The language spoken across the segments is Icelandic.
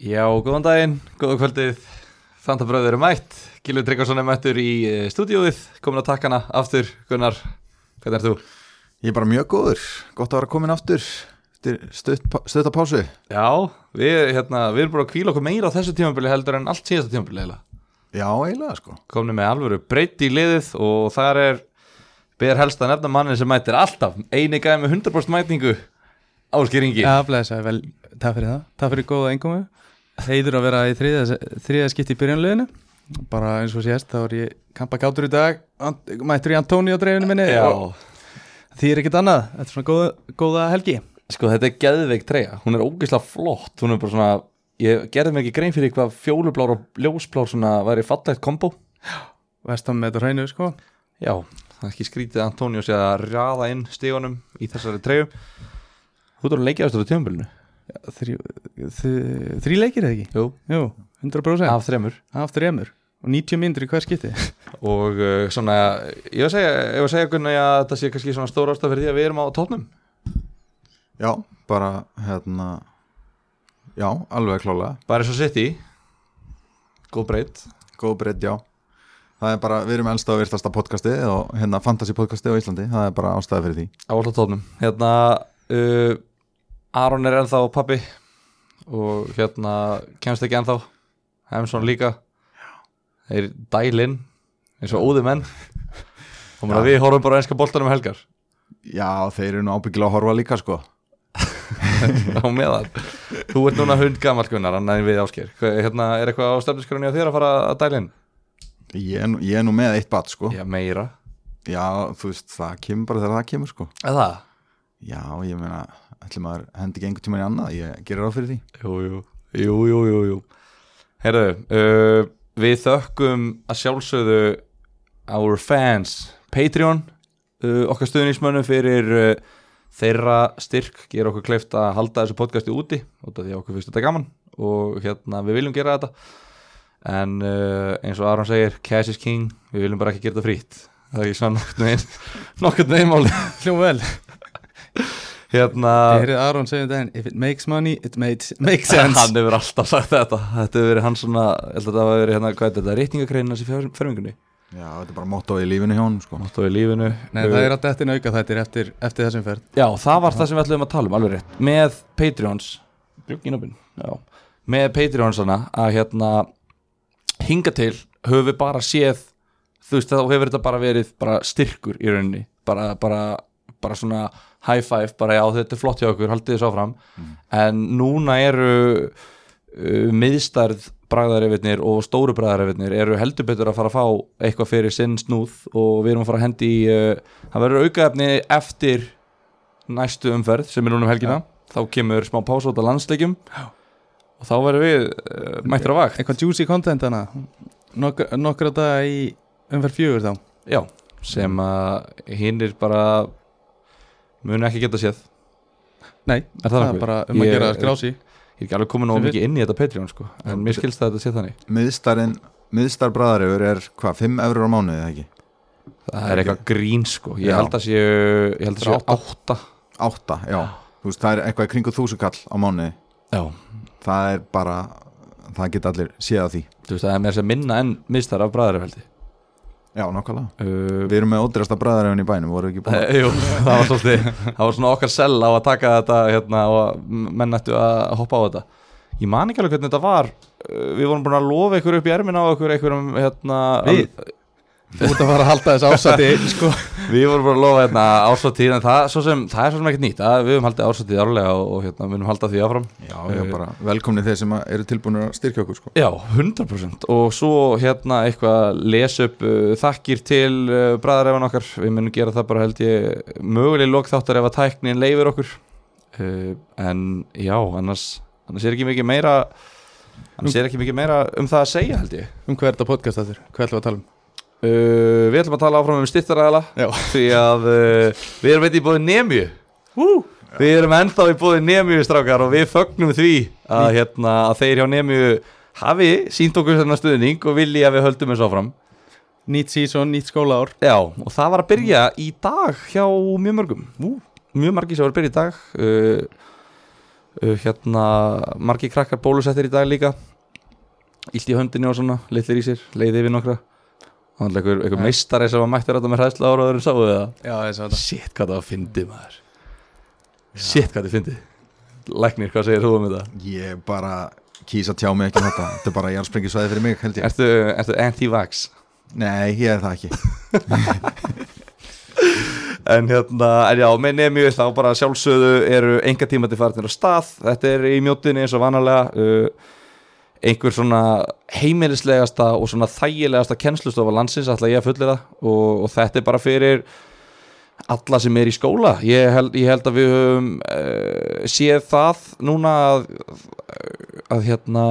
Já, góðan daginn, góða kvöldið. Fantabröður er mætt. Gilvi Tryggvason er mættur í eh, stúdíóið komin að takkana aftur, Gunnar hvernig ert þú? Ég er bara mjög góður, gott að vera komin aftur stutt að pásu. Já, við, hérna, við erum búin að kvíla okkur meira á þessu tímabili heldur en allt síðasta tímabili heila Já, eiginlega sko. Komni með alvöru breytt í liðið og þar er ber helst að nefna mannin sem mættir alltaf. Eini gæði með 100% mætningu áskýringi Já, blæsa, vel, takk fyrir það. Takk fyrir góða engumu Heiður að vera í þriða, þriða skipti í byrjanleginu bara eins og sést, þá er ég kampa gátur í dag, mættur í Antóni á dreifinu minni Já, og því er ekkert annað, þetta er svona góða, góða helgi. Sko þetta er geðveik treyja. Hún er ógeðslega flott, hún er bara svona ég gerði mig ekki grein fyrir hvað fjólublár og ljósblár svona væri fallegt kombo. Vestam með þetta hreinu, sko. Já, það er ekki skrítið sé að rjaða inn stígunum í þessari treyju. Þú ert að leikja ástöðu tímabilinu. þrý, þrý, þrý leikir eða ekki? Jú, Jú, 100% af þremur. Af þremur. Og 90 myndir í hver skipti. Og uh, svona, ég var að segja ég var að segja Gunni að þetta sé kannski svona stóra ástæð fyrir því að við erum á tónum Já, bara hérna Já, alveg klálega. Bara eins og sitt í góð breytt Góð breytt, já. Það er bara, við erum elsta og virtasta podcasti og hérna fantasy podcasti á Íslandi. Það er bara ástæði fyrir því. Á alltaf tónum hérna, uh, Aron er ennþá pappi og hérna kemst ekki ennþá. Hemsson líka. Þeir dælinn eins og óði menn. Og Já. við horfum bara einska boltanum um helgar. Já, þeir eru nú ábyggilega að horfa líka sko. Á meðan. Þú ert núna hund gammal gunnar annað en við ásker hérna, er eitthvað á stefniskrunni á þér að fara að dæla inn? Ég ég er nú með eitt bat sko. Já meira. Já, þú veist, það kemur bara þegar það kemur sko. Eða Já, ég meina, ætlum maður hendi ekki einhvern tímann í annað, ég gerir ráð fyrir því. Jú jú. Jú jú herru uh, við þökkum að sjálfsögðu our fans Patreon uh, okkar stuðnismönnum fyrir uh, þeirra styrk gera okkur kleift að halda þessu podcasti úti út af því að okkur finnst þetta gaman og hérna við viljum gera þetta. En uh, eins og Aron segir cash is king, við viljum bara ekki gera þetta frýtt það er ekki svona nokkurn veginn nokkurn veginn máli Hljó vel, hérna ég heyrði Aron segja um daginn If it makes money, it makes, makes sense. Hann hefur alltaf sagt þetta. Þetta hefur verið hann svona, ég held að þetta hafi verið hérna, hvað er þetta, reytingakreinas í fermingunni Já, þetta er bara motto í lífinu hjá honum sko. Motto í lífinu. Nei, það er alltaf eftir auka þættir eftir, eftir þessum ferð. Já, það var það sem við ætlum að tala um, alveg rétt. Með Patreons Glugginopin, já. með Patreonsana að hérna hinga til höfum við bara séð þú veist, þá hefur þetta bara verið bara styrkur í rauninni. Bara, bara, bara svona high five bara já, þetta er flott hjá okkur, haldið þess áfram. En núna eru uh, miðstærð bragðarefirnir og stóru bragðarefirnir eru heldur betur að fara að fá eitthvað fyrir sinn snúð og við erum að fara að hendi í uh, það verður aukaefni eftir næstu umferð sem er núna um helgina. Þá kemur smá pása út af landsleikjum. Og þá verður við uh, mættir á vakt. Eitthvað juicy content hana Nok Nokkra daga í umferð fjögur þá. Já, sem að hinnir bara munu ekki geta séð. Nei, Er það það er bara um að Ég- gera skrási ég er ekki alveg komin nóg mikið inn í þetta Patreon sko en mér skilst það að þetta sé þannig. Miðstarinn, miðstar bræðarefur er hvað, 5 eurur á mánuði eða ekki? það er eitthvað grín sko. Ég Já. held að séu ég held að séu átta. 8, já. Þú veist, það er eitthvað í kringu þúsund kall á mánuði. Já. Það er bara, það geta allir séð að því. Þú veist það er mér sem minna en mistar af bræðarfeldi Já, nákvæmlega. Uh, Við erum með ódýrasta bræðarefun í bænum, voru ekki búin að jú, það var svolítið það var svona okkar sell á að taka þetta hérna, og menn ættu að hoppa á þetta. Ég man ekki alveg hvernig þetta var. Uh, við vorum búin að lofa ykkur upp í ermin á ykkur einhverjum hérna Við? Þú ert að fara að halda þess ásætti sko. við vorum búin að lofa hérna ásáttíð en það, svo sem, það er svo sem ekkert nýtt. Það, við höfum haldið ásáttíð árlega og, og hérna, við höfum haldið því áfram. Já, já, bara velkomni þeir sem eru tilbúin að styrkja okkur sko. Já, 100% og svo hérna eitthvað les upp uh, þakkir til uh, bræðarefan okkar, við munum gera það bara held ég möguleg lokþáttar ef að tæknin leifir okkur. Uh, en já, annars, annars er ekki mikið meira annars er ekki mikið meira um það að segja held ég. Um hvað er þetta podcast þettir? Hvað ætlum við að tala um? Uh, Við ætlum að tala áfram um styrtaræðala því að uh, við erum veit í bóði Nemju Við erum ennþá í bóði Nemju strákar og við fögnum því að, hérna, að þeir hjá Nemju hafi sínt okkur þennan stuðning og vilji að við höldum þessu áfram. Nýtt season, nýtt skólaár. Já, og það var að byrja í dag hjá mjög mörgum. Ú, Mjög margir sem var að byrja í dag. Uh, uh, hérna, margir krakkar bólusettir í dag líka. Ílt í höndinni og svona, litlir í sér, leiði yfir nokkra Einhver, einhver Ja. meistari sem var mættur þetta með hræðsla áraður en sáðu það Já, ég sá þetta. Shit, hvað það var fyndið maður. Shit, hvað það er fyndið. Læknir, hvað segir þú um þetta? Ég bara kýsa að tjá mig ekki um þetta. Þetta er bara jarðsprengisvæði fyrir mig held ég. Ertu, ertu anti-vax? Nei, ég er það ekki. En hérna, en já, með nefnju þá bara sjálfsögðu eru enga tíma til farnir á stað. Þetta er í mjóttinni eins og vanalega. Uh, einhver svona heimilislegasta og svona þægilegasta kennslustofa landsins ætla ég að fullir það og, og þetta er bara fyrir alla sem er í skóla ég held, ég held að við höfum uh, séð það núna að, að hérna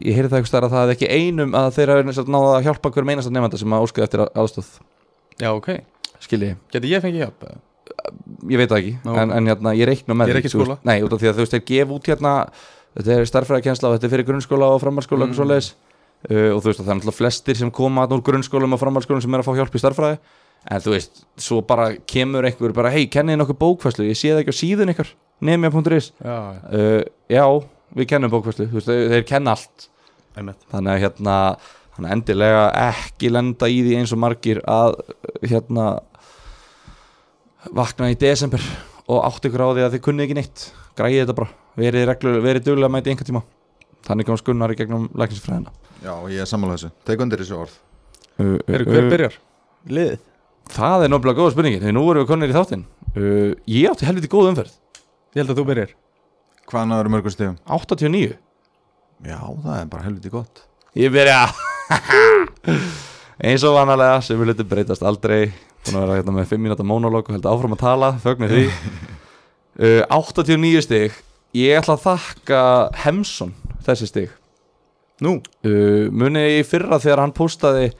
ég heyrði það eitthvað stær að það er ekki einum að þeir hafa náða að hjálpa hverjum einasta nefnda sem að óskaði eftir aðstóð Já, ok skilji Geti ég fengið hjálp? eða? ég veit það ekki, Nú. en, en hérna, ég reikna með Ég er ekki skóla. Nei, út af því að þú veist, þeir gef út hérna Þetta er starffræðakensla og þetta er fyrir grunnskóla og framhaldsskóla Mm. og, uh, og þú veist, og það er náttúrulega flestir sem koma úr grunnskólum og framhaldsskólum sem er að fá hjálp í starffræði En þú veist, svo bara kemur einhver bara, hei, kennið nokkuð bókfæslu ég sé það ekki á síðun ykkar, nemja.is Já, já, uh, Já, við kennum bókfæslu, þú veist, þeir, kenna allt. Einmitt. Þannig að hérna, að endilega ekki lenda í því eins og margir að hérna vakna í desember og átt ykkur á því að þið kunnið ekki neitt græði þetta bara, verið, reglu, verið duglega að mæti einhvern tíma. Þannig komst Gunnar í gegnum læknisfræðina. Já, ég er sammála þessu. Tek undir þessu orð. Uh, Eru hver byrjar? Liðið? Það er náttúrulega góða spurningin, því nú erum við konir í þáttinn. Uh, Ég átti helviti góð umferð. Ég held að þú byrjar. Hvað náður mörgum stegum? 89 Já, það er bara helviti gott. Ég byrja. Eins og vanalega sem við hlutum breytast aldrei. Búin að vera hérna með 5 minúta monolog og held áfram að tala, fögnir því uh, 89 stig. Ég ætla að þakka Hemson þessi stig. Nú, uh, munið í fyrra þegar hann postaði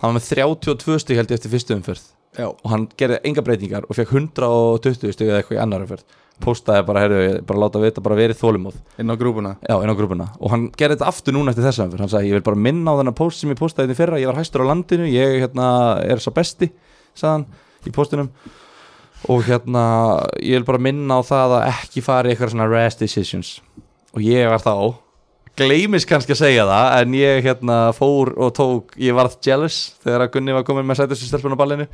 hann var með 32 stig held ég eftir fyrstu umferð. Já. Og hann gerði enga breytingar og fekk 120 stig eða eitthvað í annar umferð. Postaði bara, heyrðu, ég bara láta vita bara verið þólumóð inn á grúpuna? Já, inn á grúpuna. Og hann gerði þetta aftur núna eftir þessum hann sagði, ég vil bara minna á þennan post sem ég postaði þetta í fyrra. Ég var hæstur á landinu, ég hérna, er svo besti sagði hann í postinum og hérna ég vil bara minna á það að ekki fara í eitthvað svona rash decisions. Og ég var þá gleymis kannski að segja það en ég hérna fór og tók ég varð jealous þegar að Gunni var komin með sætustu stelpun á ballinu.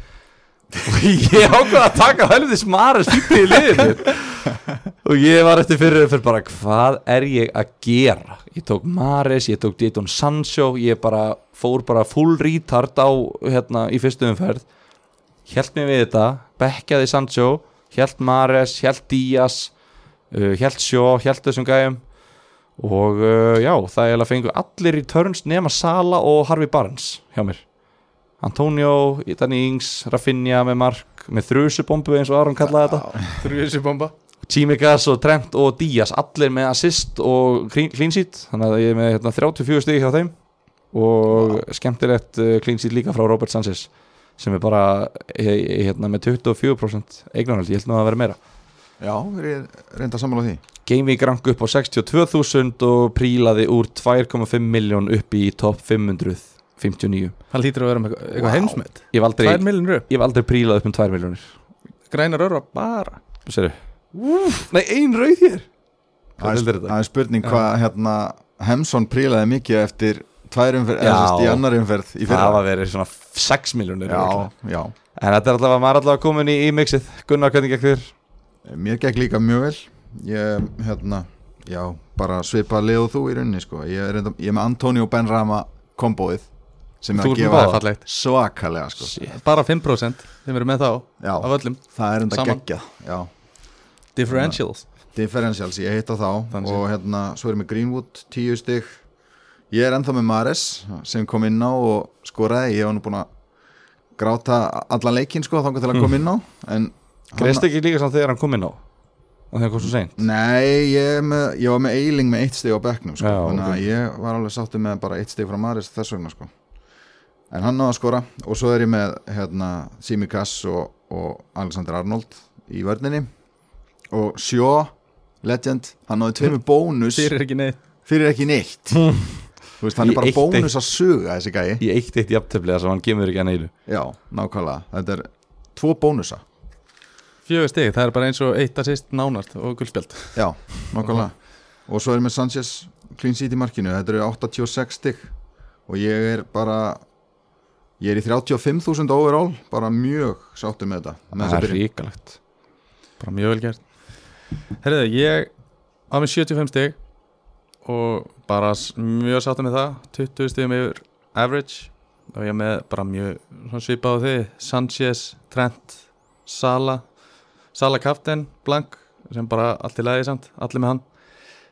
Og ég ákvað að taka helviti smara stýpið í liðinu og ég var eftir fyrir fyrir bara hvað er ég að gera? Ég tók Mares, ég tók Dayton Sancho ég bara fór bara full retard á hérna í fyrstu umferð held mér við þetta bekkaði Sancho, held Mares held Díaz uh, held Sjó, held þessum gæjum. Og uh, já, það er að fengu allir í turns nema Sala og Harvey Barnes hjá mér. Antonio, Danny Ings, Rafinha með mark með þrjusubombu eins og Aron kallaði þetta. Þrjussi bomba Tímikas og Trent og Díaz allir með assist og clean sheet þannig að ég er með hérna, 34 stig hjá þeim. Og skemmtilegt uh, clean sheet líka frá Robert Sanchez sem er bara he, he, hérna, með 24% eignarhaldi, ég held nú að vera meira. Já, er ég reynda að sammála því. Gameweek rank upp á 62.000 og prílaði úr 2,5 miljón upp í top 559 Hann lítur að vera með eitthvað, eitthvað Vá. heimsmet. Ég hef aldrei, aldrei prílað upp um 2 miljónir Grænar örva bara Séru Nei, ein rauð hér. Það er, það er spurning hvað hérna Hemsson prílaði mikið eftir tvær umferð, Já. eða sérst í annar umferð í Það fyrra var verið svona 6 miljónir En þetta er allavega, maður er allavega komin í, í mixið. Gunnar, hvernig gekk þér? Mér gekk líka mjög vel. Ég, hérna, já, bara svipað leið og þú í rauninni, sko. Ég er, reynda, ég er með Antonio Benrama kombóið sem er að gefa svakalega, sko. Bara 5% sem eru með þá Já, Af öllum. Það er enda Já, Differentials. Differentials, ég heita þá. Þannig og hérna, svo er ég með Greenwood 10 stig ég er ennþá með Mares sem kom inn á og skoraði. Ég var nú búin að gráta allan leikinn sko þangar til að koma inn á Greist ekki líka samt þegar hann kom inn á? Og þegar kom svo seint? Nei, ég, með, ég var með Eiling með eitt stig á bekknum sko. Já, þannig að ég var alveg sáttu með bara eitt stig frá Mares þess vegna sko. En hann náða að skora. Og svo er ég með hérna, Simi Kass og, og Alexander Arnold í vörninni. Og Sjó Legend, hann náði tveimur bónus. Fyrir ekki neitt. Fyrir ekki neitt þú veist, hann er bara eitt bónus að suga þessi gæi. Í eitt eitt jafntefnilega sem hann kemur ekki að neylu já, nákvæmlega, þetta er tvo bónusa. Fjögur stig, það er bara eins og eitt assist nánast og guldspjald Já, nokkulega Og svo er með Sanchez clean sheet í markinu. Þetta eru 86 stygg Og ég er bara Ég er í 35.000 overall Bara mjög sáttur með þetta með það er byrjun. ríkalegt bara mjög vel gert. Herðu, ég á með 75 stig og bara mjög sáttum með það. 20 stigum yfir average. Og ég með bara mjög svipað á þig, Sanchez, Trent Sala Sala Kaften, Blank sem bara allt í lagi samt, allir með hann.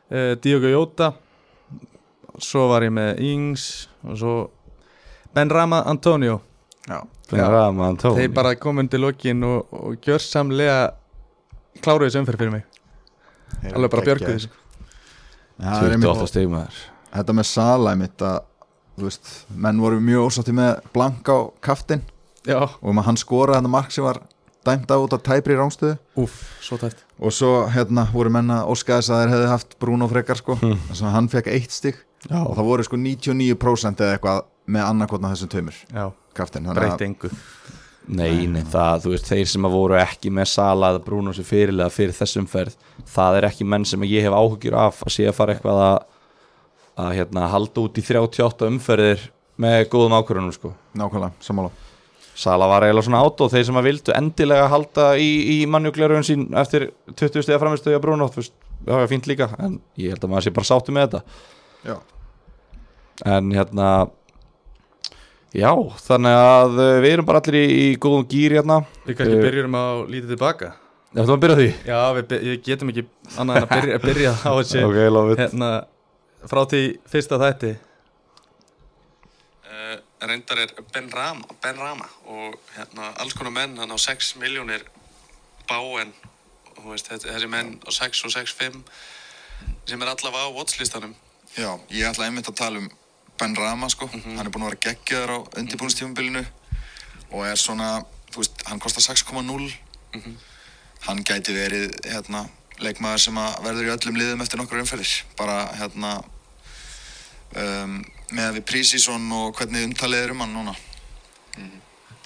Uh, Diogo Jota. Svo var ég með Ings og svo Ben Rama Antonio. Já, maður tóni þeir bara komu undir lokin og, og gjörsamlega kláruðu þessu umferð fyrir mig. Alveg bara björguðu geggjaðir. þessu Já, það er einmitt- 28 stig maður. Þetta með Sala einmitt að veist, menn voru mjög ósátti með Blank á kaftin já, Og með hann skoraði hann mark sem var Dæmt af út af tæpri rángstöðu úff, svo tæft Og svo hérna voru menn að óska þess að þeir hefði haft Bruno frekar sko. Þess að hann fekk eitt stig. Já. Og það voru sko 99% eða eitthvað Með annarkotna þessum taumur já, Kaftin breytti engu Nei, nei, það, þú veist, þeir sem að voru ekki með Sala eða Bruno sem fyrirlega fyrir þessum ferð það er ekki menn sem ég hef áhugjur af að sé að fara eitthvað að að hérna, halda út í 38 umferðir með góðum ákvörðunum sko. Nákvæmlega, sammála. Sala var eiginlega svona át og þeir sem að vildu endilega halda í, í mannjúklerun sín eftir 20 stiga framistöðu að Bruno, þú veist, það var fínt líka en ég held að maður sé bara sáttu með þetta. Já, en hérna já, þannig að uh, við erum bara allir í, í góðum gýr hérna. Við kannski Eh. byrjurum á lítið tilbaka. Þetta var að byrja því? Já, við við getum ekki annað en að byrja, að byrja á þessu Ok, lofið hérna, frá því fyrsta þætti. Uh, reyndar er Ben Rama, ben Rama og hérna, alls konar menn hann á 6 miljónir báen þú veist, þetta- þessi menn á 6 og 6-5 sem er allavega á watchlistanum. Já, ég ætla einmitt að tala um Ben Rama sko, hann er búin að vera geggjaður á undirbúinstífumbilinu og er svona, þú veist, hann kostar 6,0 hann gæti verið hérna, leikmaður sem að verður í öllum liðum eftir nokkur umferðir. Bara hérna um, með við Prísísson og hvernig umtalið er um hann núna.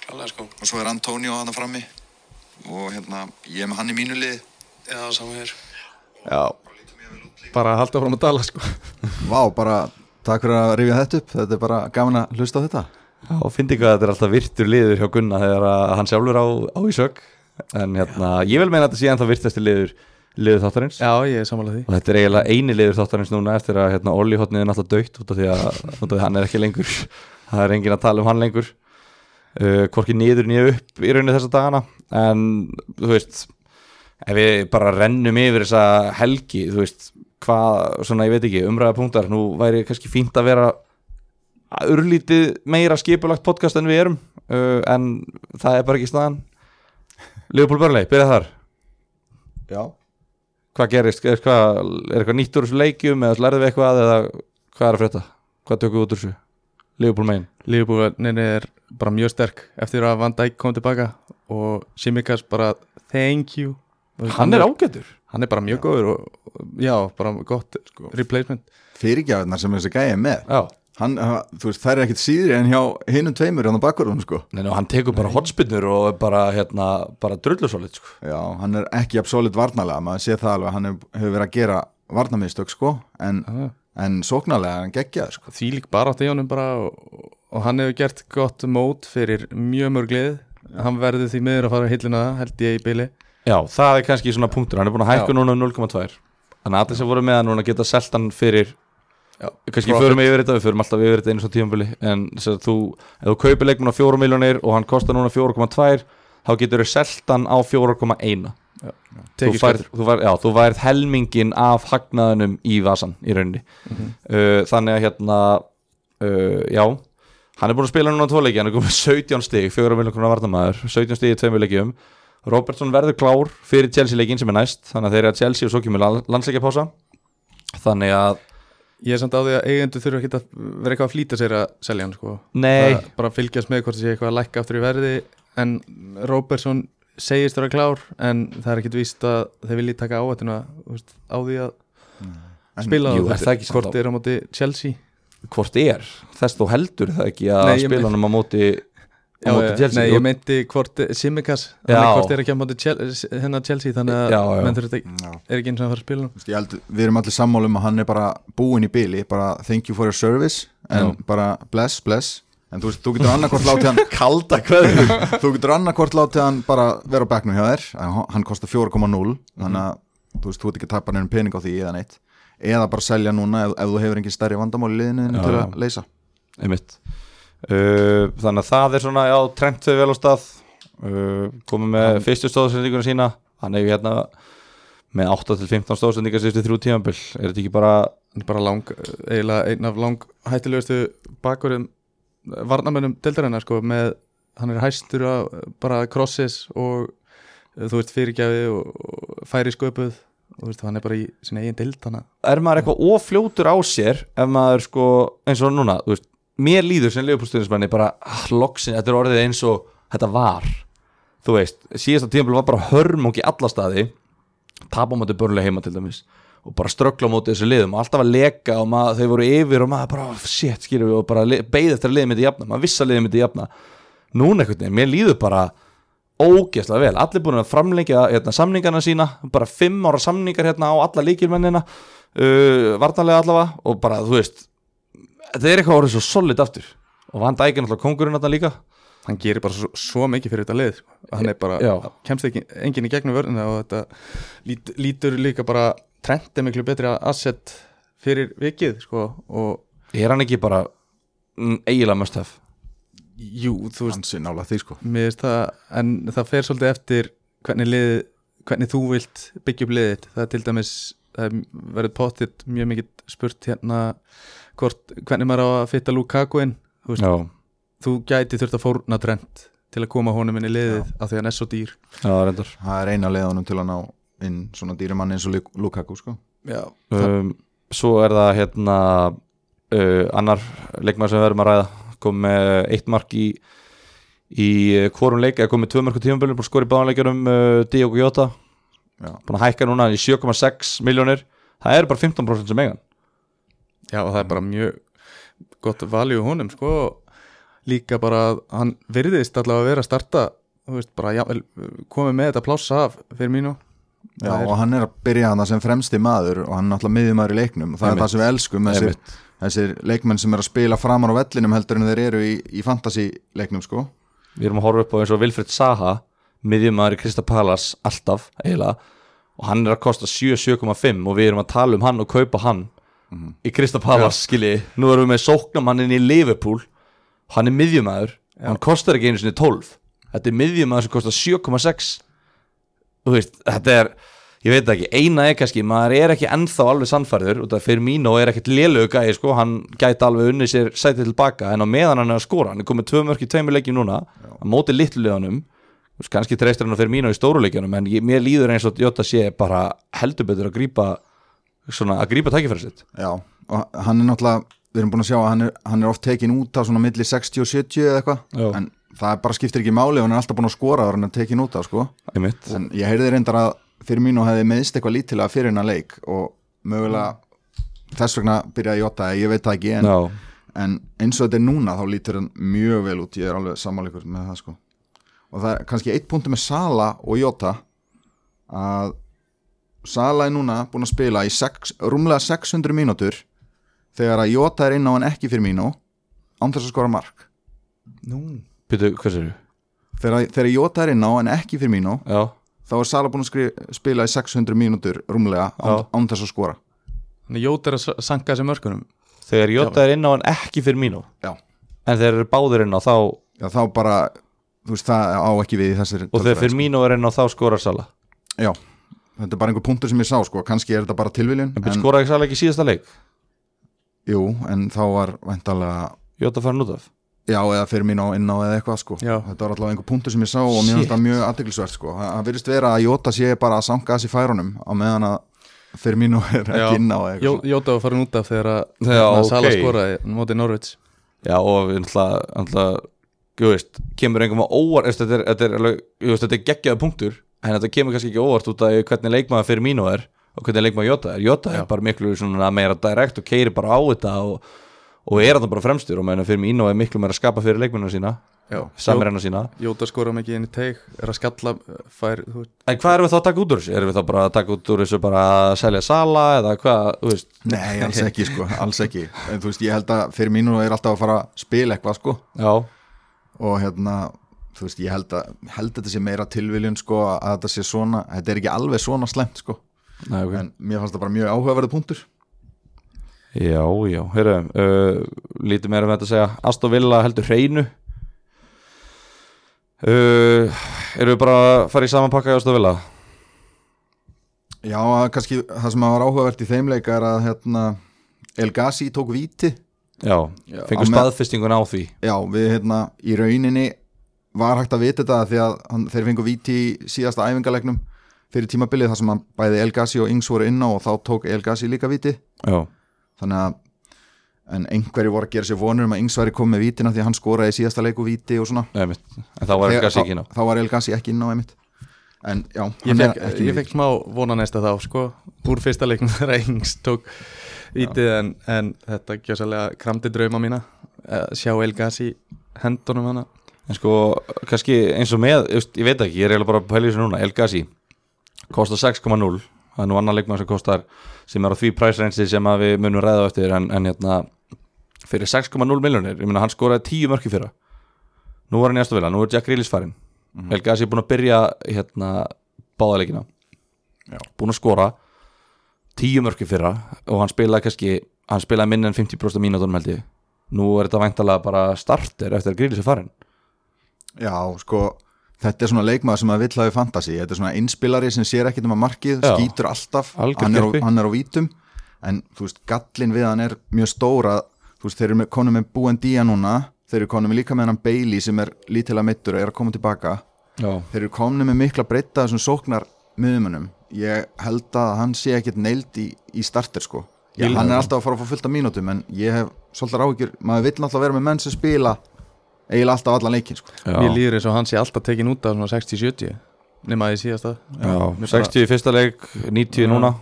Klálega sko, og svo er Antonio hann frammi og hérna, ég er með hann í mínu lið. Já, saman hér. Já, bara að halda fram að tala sko. Vá, bara takk fyrir að rifja þetta upp. Þetta er bara gaman að hlusta á þetta. Já, fyndi hvað þetta er alltaf virtur liður hjá Gunna þegar að hann sjálfur á, á í sög en hérna, ég vil meina að þetta sé ennþá virtasti liður, liður þáttarins. Já, ég er samanlega því. Og þetta er eiginlega eini liður þáttarins núna eftir að hérna, Olli hotnið er náttúrulega dögt út af því að, af því að hann er ekki lengur. Það er engin að tala um hann lengur. Uh, hvorki niður nýja upp í rauninni þessa dagana. En þú veist ef við bara rennum yfir þessa helgi þú veist, hvað, svona ég veit ekki umræða punktar, nú væri kannski fínt að vera urlítið meira skipulagt podcast en við erum uh, en það er bara ekki staðan. Leopold Börley, byrja þar. Já. Hvað gerist, er, hvað, er eitthvað nýtt úr þessu leikjum eða lærðu við eitthvað eða hvað er að frétta, hvað tökum við út úr þessu? Leopold megin, Lífubúðinni er bara mjög sterk eftir að Van Dijk kom tilbaka og Simikas bara thank you. Hann er ágætur Hann er bara mjög góður og já, bara gott sko, replacement. Fyrirgjafarnar sem þessi gæði er með. Hann, ha- þú veist, þær er ekkit síðri en hjá hinnum tveimur hann á bakverðum sko. Nei, nú, hann tekur bara hotspinnur og er bara, hérna, bara drullusólit sko. Já, hann er ekki absolutt varnalega, maður sé það alveg hann hef- hefur verið að gera varnamistök sko en, Já. en sóknarlega hann geggjaður sko. Því lík bara átt í honum bara og, og hann hefur gert gott mót fyrir mjög mörg lið. Hann verður því miður að fara hillina held ég í byli já, það er kannski svona punktur. Hann er búin að hækka núna um 0,2 þannig að allir sem voru með hann núna geta selt hann fyrir Já, kannski profit. förum yfir þetta, við förum alltaf yfir þetta einu svo tímabili. En þú, ef þú kaupir leikmun á 4 miljónir og hann kostar núna 4,2 þá getur þú selt hann á 4,1 þú værið helmingin af hagnaðunum í vasan í rauninni. Uh, þannig að hérna uh, já, hann er búin að spila núna tvo leiki, hann er komið 17 stig 4 miljón krónar varnamæður, 17 stig í tveimur leikjum Robertson verður klár fyrir Chelsea leikin sem er næst, þannig að þeir eru að Chelsea og svo kemur landsleikjapása. Þannig að, ég er samt á því að eigendur þurfa ekki að vera eitthvað að flýta sér að selja hann sko. nei. Það- bara fylgjast með hvort það sé eitthvað að lækka aftur í verði en Robertson segist vera klár en það er ekkit víst að þeir vilji taka veist, á því að En- spila jú, á er það hvort er á móti Chelsea. Hvort er, þess þú heldur það ekki að spila hann á móti á móti Chelsea Nei, ég meinti hvort Simikas Já. Hvort er ekki á móti Chelsea, hennar Chelsea Þannig að Já, já. menn þurfa þetta Já. er ekki eins og að fara að spila ég held, við erum allir sammála um að hann er bara búinn í bili, bara thank you for your service en Já. bara bless, bless en þú, þú getur annarkvort látið hann kalda kveður þú getur annarkvort látið hann bara vera á bekknum hjá þér, hann- kostar 4,0 þannig að þú veist, þú ert ekki að tapa nefnum pening á því eða neitt eða bara selja núna ef, ef þú hefur engin stærri vandamál í liðinu Já, til já. að leysa einmitt uh, þannig að það er svona já, trend þau vel á stað. Uh, komið með fyrstu stóðsendinguna sína. Hann hefur hérna með 8-15 stóðsendingar síðustu þrjú tímabil. Er þetta ekki bara bara lang, eiginlega einn af lang hættilegustu bakurum varnamönnum deildarinnar sko með, hann er hæstur af bara crosses og eh, þú veist fyrirgjafi og, og færi sköpuð. Og þú veist hann er bara í sinni eigin hann er maður eitthvað ofljótur á sér ef maður sko eins og núna þú veist, mér líður sem leifupúlstuðnismanni bara ah, loksin, þetta er orðið eins og þetta var. Þú veist, síðasta tímabil var bara hörmung í alla staði. Tapa á móti börnulega heima til dæmis. Og bara ströggla á móti þessu liðum. Og alltaf að leka og maður, þau voru yfir og maður bara oh, shit, við og bara beigð eftir að liðið myndi jafna. Maður viss að liðið myndi jafna. Núna veginn, mér líður bara ógeðslega vel, allir búin að framlengja hérna, samningarna sína, bara fimm ára samningar hérna á alla líkilmennina uh, varnarlega allavega. Og bara þú veist þetta er eitthvað orðið svo solid aftur og Van Dijk er náttúrulega kongurinn þarna líka hann gerir bara svo, svo mikið fyrir þetta lið sko. hann er bara, Já. kemst ekki enginn í gegnum vörðina og þetta lít, lítur líka bara trend er miklu betri asset fyrir vikið sko og er hann ekki bara mm, eiginlega must have jú, þú veist hansi nála því sko það, en það fer svolítið eftir hvernig, lið, hvernig þú vilt byggja upp liðið. Það er til dæmis, það er verið pottitt mjög mikið spurt hérna hvort, hvernig maður á að fitta Lukaku inn. Þú, veist, þú gæti þurft að fórna trend til að koma honum inn í liðið af því að hann er svo dýr. já, það er eina leiðunum til að ná inn svona dýrumann eins og Luk- Lukaku sko. Já. um, svo er það hérna uh, annar leikmaður sem við verðum að ræða. Kom með eitt mark í í uh, hvorum leik, eða kom með tvö mark á tímabölum og skori báðanleikjarum uh, Diogo Jota. Búin að hækka núna í 7,6 miljónir það er bara 15% sem eigan Já, og það er bara mjög gott valjú honum, sko. Líka bara að hann virðist allavega að vera að starta, þú veist, bara já, komið með þetta plássa af fyrir mínu. Já, og hann er að byrja hann sem fremsti maður og hann er náttúrulega miðjumæður í leiknum og það Einmitt. er það sem við elskum þessir, þessir leikmenn sem er að spila framar á vellinum heldur en þeir eru í, í fantasy leiknum sko við erum að horfa upp á eins og Vilfred Saha miðjumæður í Krista Palas alltaf eiginlega og hann er að kosta 7-7,5 og við erum að tala um hann og kaupa hann í Krista Palas skilji. Nú erum við með sóknamannin í Liverpool. Hann er miðjumæður og hann kostar ekki einu sinni 12 þetta er miðjumæður sem kostar 7,6 þú veist, þetta er ég veit ekki, eina er kannski maður er ekki ennþá alveg sannfærður og það fyrir mín og er ekkert lélögu gæði sko, hann gæti alveg unni sér sætið tilbaka en á meðan hann er að skora, hann er komið tvö mörk í tveimur leikjum núna, að móti litluleganum kannski treystur hann að fyrir mín í stóru leikjunum en ég, mér líður eins og Jota sé bara heldur betur að grípa svona, að grípa tækifæri sitt. Já, og hann er náttúrulega við erum búin að sjá að hann er, hann er oft tekin út á svona milli 60 og 70 eða eitthvað en það bara skiptir ekki máli og hann er alltaf búin að skora og hann er tekin út á sko. Einmitt, en ég heyrði reyndar að fyrir mín og hefði meðist eitthvað lítilega fyrir hennar leik og mögulega þess vegna byrjaði Jota, ég veit það ekki en, en eins og þetta er núna þá lítur hann mjög vel út, ég er alveg sammáleikur með það sko. Og það er kannski eitt punktu með Sala og Jota að Sala er núna búin að spila í sex, rúmlega 600 mínútur þegar að Jota er inn á hann ekki fyrir mínú án þess að skora mark. Nú. byrju, hvað sér þegar, þegar Jota er inn á hann ekki fyrir mínú já, þá er Sala búin að skri, spila í 600 mínútur rúmlega án, Já. án þess að skora. Þannig Jót er að sanka þessi mörkunum. þegar Jota er inn á hann ekki fyrir mínu Já. en þegar eru báður inn á þá Já, þá bara, þú veist, það á ekki við og þegar fyrir mínu er inn á þá skorar Sala. Já, þetta er bara einhver punktur sem ég sá sko, kannski er þetta bara tilviljun en byrju skorar ekki Sala ekki í síðasta leik Jú, en þá var væntalega Jota farin út af Já, eða fyrir mín á inn á eða eitthvað sko Já. Þetta var allavega einhver punktur sem ég sá og mér finnst það mjög aðdeglisvert sko Það virðist vera að Jóta sé bara að sanka þessi færunum á meðan að fyrir mín er Já. ekki inn á eða Jó, eitthvað svona. Jóta var farin út af þegar að hérna, Sala skoraði mótið Norvits. Já og við náttúrulega, náttúrulega þú veist, kemur einhverjum á óvart veist, þetta er, þetta er, alveg, þú veist, þetta er geggjaða punktur en þetta kemur kannski ekki óvart út af hvernig leikmaður fyrir mínu er og hvernig leikmaður Jota er. Jota er bara miklu meira direkt og keiri bara á þetta og, og er þetta bara fremstur. Og meðan fyrir mínu er miklu meira að skapa fyrir leikmennina sína hennar sína. Jóta skora mikið inn í teig Er að skalla fær, En hvað erum við þá að taka út úr þessu? Erum við þá bara að taka út úr þessu bara að selja sala eða hvað, Nei, alls ekki sko, alls ekki. En þú veist, ég held að fyrir mínu er alltaf að fara að spila eitthvað sko. Já, og hérna, þú veist, ég held að held að þetta sé meira tilviljun sko að þetta sé svona, þetta er ekki alveg svona slemt sko, Nei, okay. en mér fannst það bara mjög áhugaverðu punktur. Já, já. Heyrðu, uh, lítið meira með þetta að segja. Aston Villa heldur hreinu. Uh, Erum við bara að fara í saman pakka í Aston Villa? Já, kannski það sem var áhugavert í þeim leik er að hérna, El Ghazi tók víti. Já, með- staðfestingun á því. Já, við hérna í rauninni var hægt að vita þetta því að hann, þeir fengu víti í síðasta æfingalegnum fyrir tímabilið þar sem hann bæði El Ghazi og Ings voru inn á og þá tók El Ghazi líka víti. Já, þannig að en einhverju voru að gera sér vonur um að Ings væri komið með vítina því að hann skoraði í síðasta leiku víti og svona. En þá var Þegar- ekki sikina þá, þá var El Ghazi ekki inn á einmitt. En já, Ég fekk, ekki ég fekk smá vona næsta þá sko. Úr fyrsta leiknum þegar Ings tók Vítið en, en þetta gjössalega kramdi drauma mína að Sjá El Gassi hendunum hana En sko, kannski eins og með Ég veit ekki, ég er eiginlega bara að pæla þessu núna. El Ghazi kostar 6,0 Það er nú annar leikmann sem kostar sem er á því price range sem við munum ræða eftir en, en hérna fyrir 6,0 miljonir, ég meina hann skoraði 10 mörki fyrra. Nú var hann í Astovilla, nú er Jack Grealish farin El Ghazi er búin að byrja hérna báðaleikina Já. búin að skora 10 mörki fyrra og hann spilaði kannski hann spilaði minna en 50% mínútonum held ég. Nú er þetta væntalega bara starter eftir að Grealish er farin Já, sko, þetta er svona leikmaður sem að vill hafi fantasi, þetta er svona einspilari sem sér ekkit um að markið, Já. skýtur alltaf. Hann er, á, hann er á vítum. En þú veist, gallin við hann er mjög stóra, þú veist, þeir eru konum með búin díja núna, þeir eru konum líka með hann Bailey sem er lítilega mittur og er að koma tilbaka, Já, þeir eru konum með mikla breyta þessum sóknar miðumunum ég held að hann sé ekkit neild í, í starter sko. Já, hann er alltaf að fara að fá fullt af mínútum en ég hef svolítið áhyggjur, maður vill alltaf vera með menn sem spila eiginlega alltaf allan leikin sko. já. Mér líður eins og hann sé alltaf tekin út af svona 60-70 Nefna í síðasta. Já, Mér 60 í fyrsta leik, 90 Já. núna.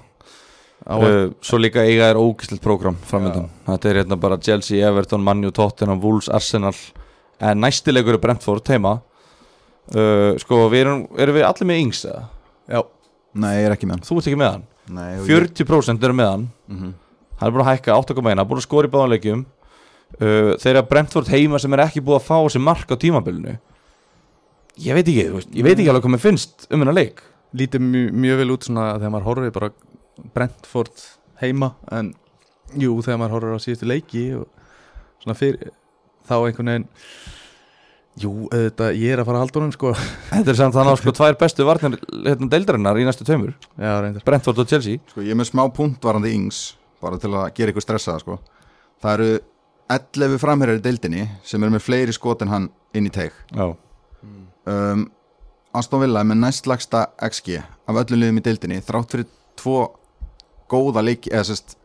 Uh, Svo líka eiga er ógislegt prógram framöndan Þetta er hérna bara Chelsea, Everton, Manju, Tottenham, Wolves, Arsenal. En næsti leikur er Brentford heima. Uh, Sko, við erum, erum við allir með yngs eða? Já, Nei, ég er ekki með hann. Þú ert ekki með hann? Nei, og ég- 40% eru með hann. Mhm. Hann er búin að hækka 8,1 Hann er búin að skora í báðanleikjum uh, Þeirra Brentford heima sem er ekki búið að fá þessi mark á tímabilinu. Ég veit ekki, þú veist, ég veit ekki alveg hvað mér finnst um hennar leik. Lítið mjög, mjög vel út svona þegar maður horfir bara Brentford heima en jú, þegar maður horfir á síðustu leiki og svona fyrir þá einhvern veginn jú, auðvitað, ég er að fara að halda honum sko. Þetta er samt þannig að sko tvær bestu varnir hérna, deildarinnar í næstu reyndar. Brentford og Chelsea. Sko, ég er með smá punkt varandi yngs bara til að gera ykkur stressaða sko. það eru 11 framherjar í deildinni sem eru með fleiri skot en hann inn í teik Já, um, Aston Villa er með næstlagsta XG af öllum liðum í deildinni þrátt fyrir tvo góða leiki eða sérst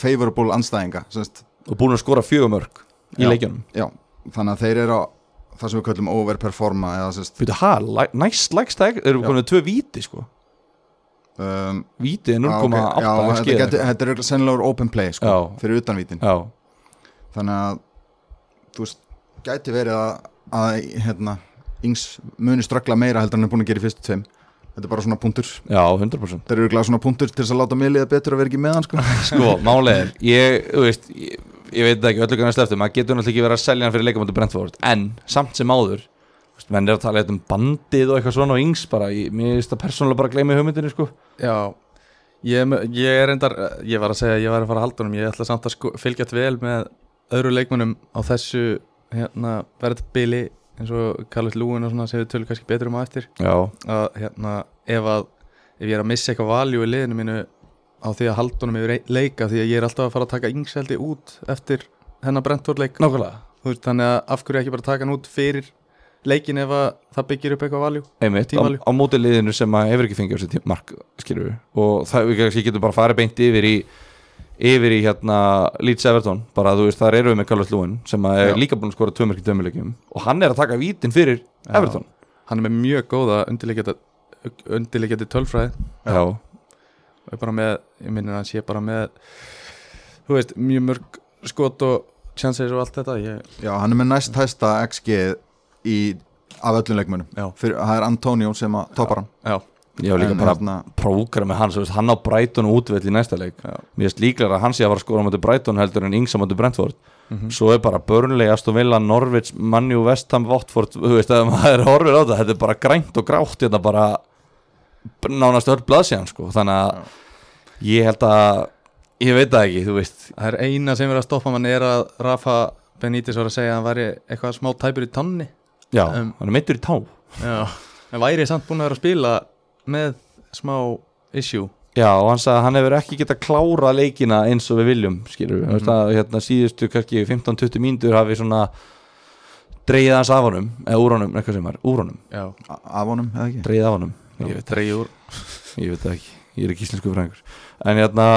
favorable anstæðinga sérst, og búin að skora fjögumörk í leikjunum. Já, þannig að þeir eru á það sem við kallum overperforma Býtu, ha, læ- næst lægsta Erum við komin með tvö víti sko. Um, Víti er já, ok, 0,8 já, XG þetta, er sennilegur open play sko, fyrir utanvítin. Já, þannig að þú veist, gæti verið að, að hérna, yngs muni ströggla meira heldur en hann er búin að gera í fyrstu tveim. Þetta er bara svona punktur. Já, 100% þeir eru glæða svona punktur til þess að láta mig liða betur að vera ekki með hann sko. Sko, er Ég, þú veist, ég, ég veit það ekki öllu kannar sleftum maður getur náttúrulega ekki verið að selja hann fyrir leikamöndu Brentford en samt sem áður þú veist, menn er að tala eitthvað um bandið og eitthvað svona og yngs bara, ég, mér finnst það persónulega bara að gleyma hugmyndinu sko. Já, ég, ég er reyndar ég var að segja ég var að fara að halda honum ég ætla samt að sko, fylgjast vel með öðru leikmunum á þessu hérna, verðbili eins og Carlos Lúin og svona sem við tölum kannski betur um á eftir. Já, að hérna, ef að ef ég er að missa eitthvað valjú í liðinu mínu á því að halda honum yfir leika því að ég er alltaf að fara að taka yngseldi út eftir hennar Brentford leik nákvæmlega þannig að af hverju ekki bara taka hann út fyrir leikin ef að það byggir upp eitthvað valjú einmitt, á, á móti liðinu sem að hefur ekki fengið á sér tí- mark, skilur við og það, við getum bara farið beint yfir í yfir í hérna Leeds Everton, bara þú veist, þar eru við með Carlos Lewin sem að er Já. líka búin að skora í dömuleikjum. Og hann er að taka vítin fyrir Já. Everton. Hann er með mjög góða undirleikjandi tölfræði. Já, og er bara með, ég minnir að hann sé bara með þú veist, mjög mörg skot og chances og allt þetta. Ég, já, hann er með næst hæsta XG í, af öllum leikmönum Já. Fyrir, það er Antonio sem að toppar hann. Já, var líka En bara hérna- prógrami hans, veist, hann á Brighton og útvöld í næsta leik. Já. mér finnst líklega að hann sé að fara að skora móti Brighton heldur en Ings á móti Brentford. Mhm. svo er bara Burnley, Aston Villa, Norwich Manju, Vestham, Watford þú veist, ef maður horfir á þetta, þetta er bara grænt og grátt hérna bara nánast öll blaðsíðan, sko, þannig að ég held að ég veit það ekki, þú veist. Það er eina sem er að stoppa mann er að Rafa Benítez var að segja að hann væri eitthvað smá tæpur í tanni já, Um, hann er meittur í tá. Já, en væri samt búin að vera að spila með smá issue. Já, og hann sagði að hann hefur ekki getað klára leikina eins og við viljum, skilur við, mm að hérna síðustu kannski 15-20 mínútur hafi svona dreigið hans af honum, eða úr honum, eitthvað sem er, úr honum, Já, af honum, eða ekki? Dreigið af honum, ég veit, dreigir úr. Ég veit það ekki, ég er ekki íslensku fræðingur, en hérna,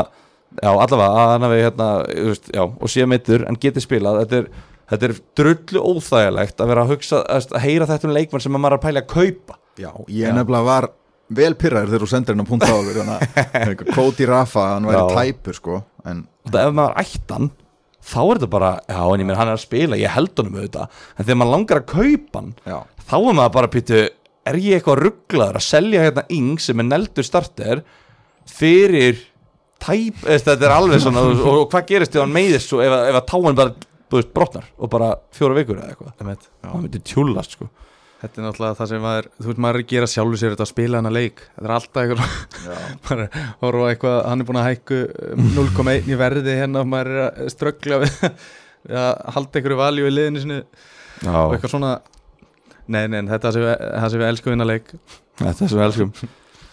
já, allavega, að hann hafi hérna, þú veist, já, og sé meittur, en geti spilað, þetta er, þetta er drullu óþægilegt að vera að hugsa, að, að heyra þetta um leikmann sem að maður er að pæla að kaupa, Já, ég nefnilega var vel pyrraður þegar þú sendir henn að punta á okkur Cody Rafa, hann væri Já. tæpur sko en ef maður ættan þá er þetta bara, já en ég meina hann er að spila ég held honum auðvitað, en þegar maður langar að kaupa hann, já, þá er maður bara pýtu, er ég eitthvað rugglaður að selja hérna yng sem er neldur starter fyrir tæp, eða, þetta er alveg svona og, og, hvað gerist þegar hann meiðist svo ef, að- ef að táin bara, þú veist, brotnar og bara fjóra vikur eða eitthvað, það myndi tjúlast sko Þetta er náttúrulega það sem maður, þú veist maður er að gera sjálfur sér þetta að spila hana leik. Þetta er alltaf eitthvað, já. maður er að horfa á eitthvað, hann er búin að hækku um, 0,1 í verði hérna og maður er að ströggla við, við að halda einhverju valjú í liðinu sinu og já, eitthvað svona Nei, nei, en þetta er það sem við, það sem við elskum vinna leik. Þetta er sem við elskum.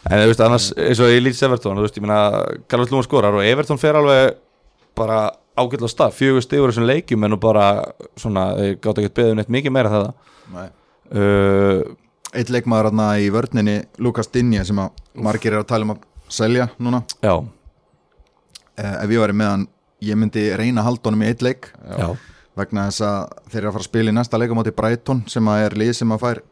En þú veist, annars, eins og í Leeds Everton þú veist, ég meina, Carlos Lúma skorar og Everton fer alveg bara ágætla stað, fjögur stigur þessum leikjum en nú bara, svona, þeir gátt ekki beðið neitt mikið meira en það. Nei. Uh, Eitt leikmaður hérna í vörninni Lukas Dinje sem að margir er að tala um að selja núna. Já, eh, ef ég væri með hann, ég myndi reyna honum í eitt leik. Já, vegna þess að þeir eru að fara að spila í næsta leik á móti Brighton sem að er lið sem að fær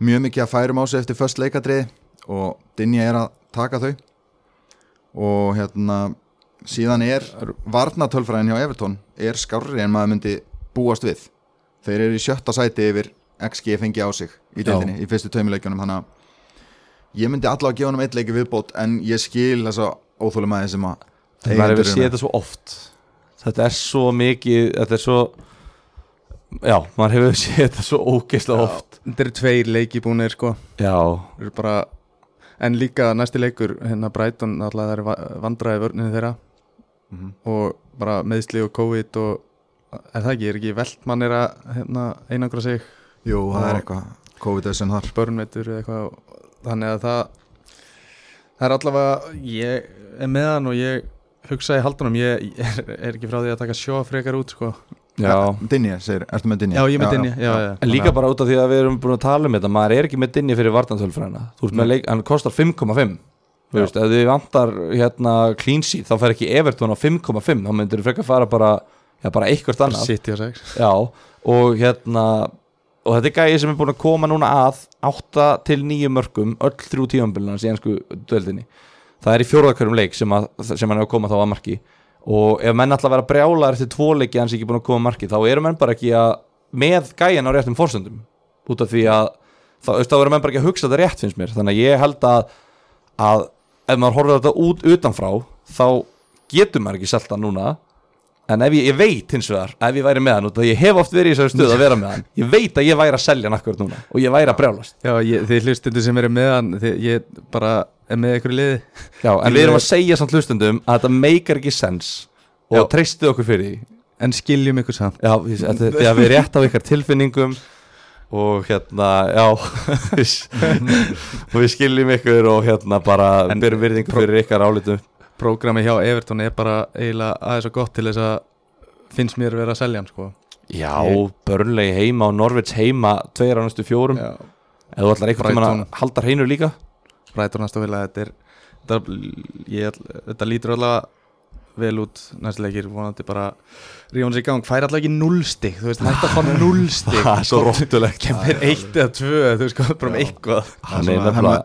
mjög mikið að færum á sig eftir först leikadriði og Dinja er að taka þau. Og hérna síðan er varnatölfræðin hjá Everton er skárri en maður myndi búast við. Þeir eru í sjötta sæti yfir XG fengi á sig í deildinni í fyrstu taumileikjunum þannig að ég myndi allavega að gefa honum eitt leiki viðbót en ég skil þessa óþólum aðeins sem að maður eigendur hefur eru séð með. þetta svo oft. Þetta er svo mikið þetta er svo já, maður hefur séð þetta svo ógeðslega oft. Þetta eru tveir leiki búinir sko. Eru bara, En líka næsti leikur, hérna Brighton alltaf það er vandraði vörninu þeirra. Mhm. og bara meðsli og COVID og er það ekki, er ekki Veltmann er að hérna, einangra sig Jú, það er eitthvað COVID-19 þar. Börnveitur eða eitthvað þannig að það það er allavega ég er með hann og ég hugsa í haldunum ég, er, er ekki frá því að taka sjó frekar út sko. já. Dinja, segir, ertu með Dinja? já ég er með já, já, En líka bara út af því að við erum búin að tala um þetta maður er ekki með dinni fyrir leik, hann kostar 5,5 þú Já. veist, ef þið vantar hérna clean sheet, þá fer ekki Everton á 5,5 þá myndir þú frekar fara bara já, bara eitthvað annað. Já, og hérna og þetta er gæði sem er búin að koma núna að 8 til 9 mörgum öll þrjú tífambilina í ennsku döldinni það er í fjórðakörjum leik sem, að, sem hann er að koma þá að marki. Og ef menn ætla að vera brjálar eftir tvo leiki hans ekki búin að koma að marki þá eru menn bara ekki að með gæjan á réttum forsöndum út af því að þá eru menn bara ekki að hugsa þetta rétt finnst mér. Þannig að ég held að, að ef maður horfður þetta út utanfrá þá getur maður ekki selta núna en ef ég, ég veit hins vegar ef ég væri með hann af því ég hef oft verið í þessari stöð að vera með hann ég veit að ég væri að selja hann akkurat núna og ég væri að brjálast. Já ég, þið hlustundu sem eru með hann þið, ég bara er með ykkur í liði. Já, en við erum að segja samt hlustundum að þetta meikar ekki sens og treystu okkur fyrir því. En skiljum ykkur samt. Já, því að því að við rétt á ykkar tilfinningum og hérna, já. Og við skiljum ykkur og hérna bara byrjum virðingu fyrir ykkar álitum prógrami hjá Everton er bara eiginlega aðeins og gott til þess að finnst mér vera að selja hann sko. Já, Ég- Burnley heima og Norvits heima tveir á næstu fjórum já, eða þú ætlar einhvern tímann að Brighton. halda hreinu líka Brighton aðstofila þetta er þetta, ég, þetta lítur allavega vel út næstu leikir vonandi bara rífum sér í gang. Fær alltaf ekki núlstig þú veist hægt að fá núlstig Það er svo róttulegt kemur eitt eða tvö þú veist hvað bara um eitthvað.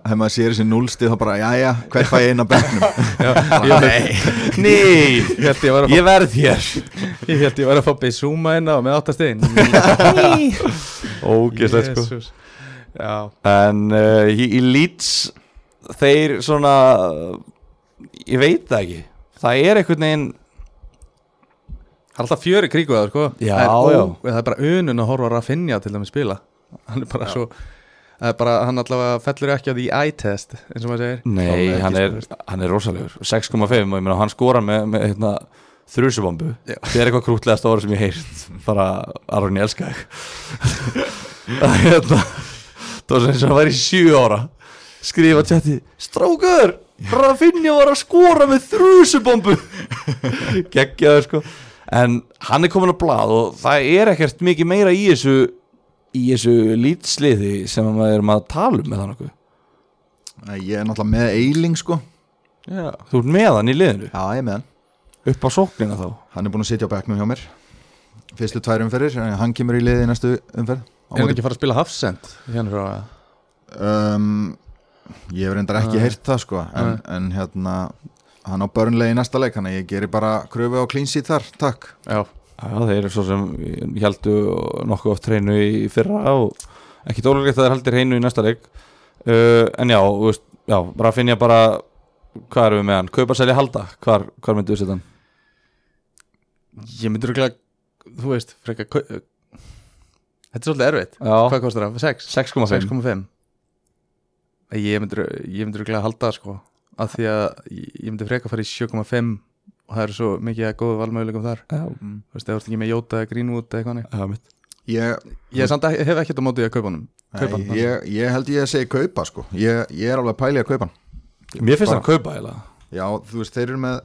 Hef maður sér þessi núlstið þá bara, jæja, hver fæ ég inn á Nei, nei ég verð hér. Ég held ég var að fá Beisúma inn á með áttastegin Ógeðslegt sko. Já. En uh, í, í Leeds Þeir svona Ég veit það ekki Það er einhvern veginn Það er alltaf fjöri kríku það sko. Já, það er, já. það er bara unun að horfa að Rafinha til dæmis spila. Hann er bara svo Það er bara, hann allavega fellur ekki á því eye-test eins og maður segir. Nei, Þá hann er, hann er rosalegur. 6,5 og ég meina hann skora með, með hérna, þrjusubombu Já. Það er eitthvað krútlegast ára sem ég heyrt. Bara Aron ég elska þig. Það er hérna Það var sem hann væri sjö ára. Skrifa tjatti Strákur, Rafinha var að skora með þrjusubombu Gekkjaður sko. En hann er komin á blað og það er ekkert mikið meira í þessu í þessu lýtsliði sem við erum að tala um með þannig Nei, Ég er náttúrulega með eiling sko. Já, Þú ert með hann í liðinu? Já, ég er með hann. Upp á sóknina þá? Hann er búin að sitja á bekknum hjá mér. Fyrstu tvær umferðir, en hann kemur í liði í næstu umferð. Á er hann ekki að fara að spila Hafsend? Hérna frá um, Ég hef reyndar ekki heyrt það sko en, en hérna Hann á börnlegi í næsta leik Þannig að ég geri bara kröfu á sheet þar, takk. Já, Já, þeir eru svo sem heldu nokkuð oft hreinu í fyrra og ekki dólulegt að þeir haldir hreinu í næsta leik. Uh, en já, þú veist, já, bara finn ég bara hvað erum við með hann, kaupa, selja, halda? Hvar, hvar myndu við setja hann? ég myndur ekki þú veist, frekar kau- Þetta er svolítið erfitt. Já, Hvað kostar það? 6? 6,5 6,5 Ég myndur ég ekki að halda það, sko. Af því að ég ég myndi frekar fara í 7,5 og það eru svo mikið að góðu valmöguleikum þar. Já, Þú veist, það vorst ekki með Jóta eða Greenwood eða eitthvað Ég, Ég samt ekki, hef ekkert á móti að kaupa honum. Kaupa hann Nei, ég, ég held ég að segja kaupa sko. Ég, ég er alveg að pæli að kaupa hann. Mér finnst Bara- hann kaupa eiginlega. Já, þú veist, þeir eru með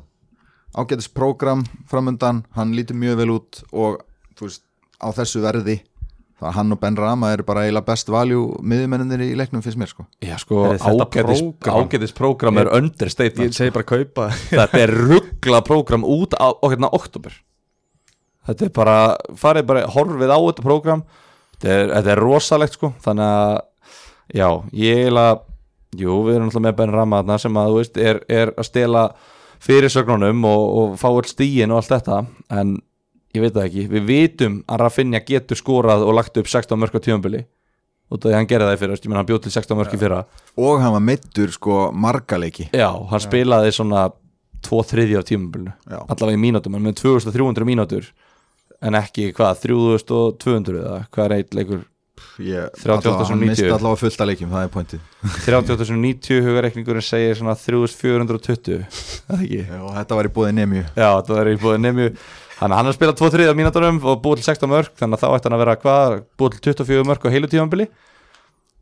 ágætis prógram framundan, hann lítur mjög vel út og þú veist, á þessu verði það hann og Ben Rama eru bara eiginlega best value miðjumenninir í leiknum finnst mér sko. Já, sko, ágætis, prógram? ágætis prógram? er Ég understatement. segi bara kaupa. Þetta er ruggla prógram út á okkurna oktober Þetta er bara, farið bara horfið á þetta prógram. Þetta er, þetta er rosalegt sko. Þannig að, já, ég eiginlega Jú, við erum alltaf með Ben Rama þarna sem að, þú veist, er, er að stela fyrirsögnunum og, og fá all stíin og allt þetta. En ég veit það ekki, við vitum að Rafinha getur skorað og lagt upp 16 mörg á tímabili. Út af því að hann gerði það í fyrra, ég menn hann bjóð til 16 mörg í fyrra. Og hann var meittur sko margaleiki Já, hann spilaði svona tvo þriðja á tímabilinu. Já. allavega í mínútum, hann með 2300 mínútur en ekki hvað, 3200 eða hvað er eitt leikur? Ég, 38 allavega, sem hann misti 90. allavega fullt að leikjum, það er pointið. 3890 hugareikningurinn segir svona 3420 það ekki og þetta var í búið nemju. Já, það er í búið nefnju Þannig að hann er spilað 2 þriðja mínúturum og búið til 16 mörg þannig að þá ætti hann að vera hvað, búið til 24 mörg á heilu tímambili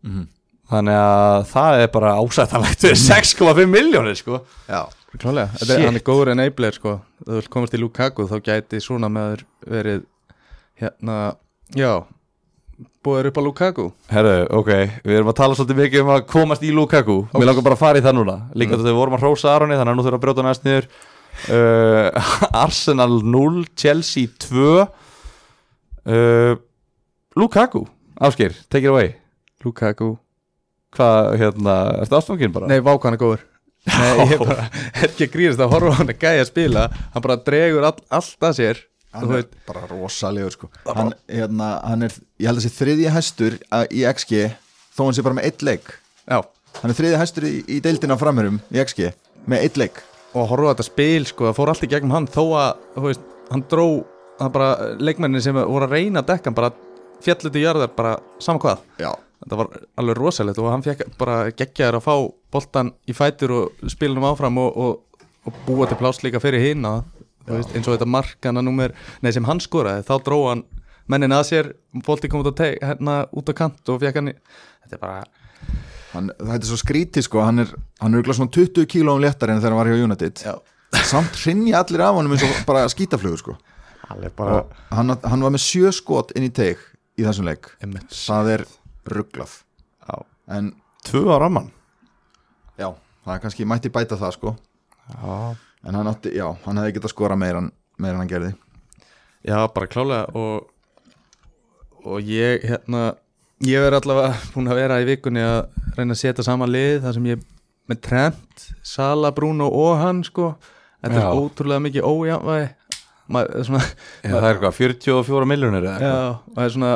Mhm. þannig að það er bara ásættanlegt við 6,5 miljónir sko. Já, Klálega, er, hann er góður enabler sko. Þú vilt komast í Lukaku þá gæti svona meður verið hérna, já búið upp á Lukaku. Herru, ok, við erum að tala svolítið mikið um að komast í Lukaku. Mér langar bara að fara í það núna. Líka mm. þetta við vorum að hrósa Aroni þannig að nú þurfum við að brjóta næst niður uh, Arsenal 0 Chelsea 2 uh, Lukaku Áskir, take it away. Lukaku, Hvað, hérna, ertu ástofngin bara? nei Vák hann er góður. Nei, ég er bara, er ekki að grínast að horfa á hann að gæja að spila. Hann bara dregur all, allt að sér. Hann Þú er bara rosalegur sko. Hann, hérna, hann er, ég held að sé þriðji hæstur í XG þó hann sé bara með eitt leik. Já. Hann er þriðji hæstur í, í deildina framurum í XG með eitt leik og að horfa á þetta spil sko, það fór allt í gegnum hann þó að, veist, hann dró bara, leikmennin sem voru að reyna að dekka hann bara fjallu til jörðar bara sama hvað. Já, þetta var alveg rosalegt og hann fekk bara geggjaður að fá boltan í fætur og spila hann áfram og, og, og búa til pláss líka fyrir veist, eins og þetta markana númer nei, sem hann skoraði, þá dró hann mennin að sér, bolti kom út á, teg, hérna, út á kant og fekk hann í þetta er bara, hann, þetta er svo skrítið sko hann er, hann er svona 20 kílóum léttar en þegar hann var hjá United. Já, samt hrinja allir af honum eins og bara skítaflugur sko. Alveg bara hann, hann var með sjö skot inn í teig í þessum leik. Einmitt. það er rugglað Já. en Tvö á ramman já, það er kannski mætti bæta það sko. Já. En hann átti, já, hann hefði getað skora meira en, meira en hann gerði. Já, bara klálega og, og ég hérna ég verði allavega búin að vera í vikunni að reyna að setja saman lið þar sem ég með Trent, Sala, Bruno og hann sko, þetta Já. er ótrúlega mikið ójafnvægi. Maður, svona, Já, það er eitthvað 44 miljónir eða já, eitthvað. og það er svona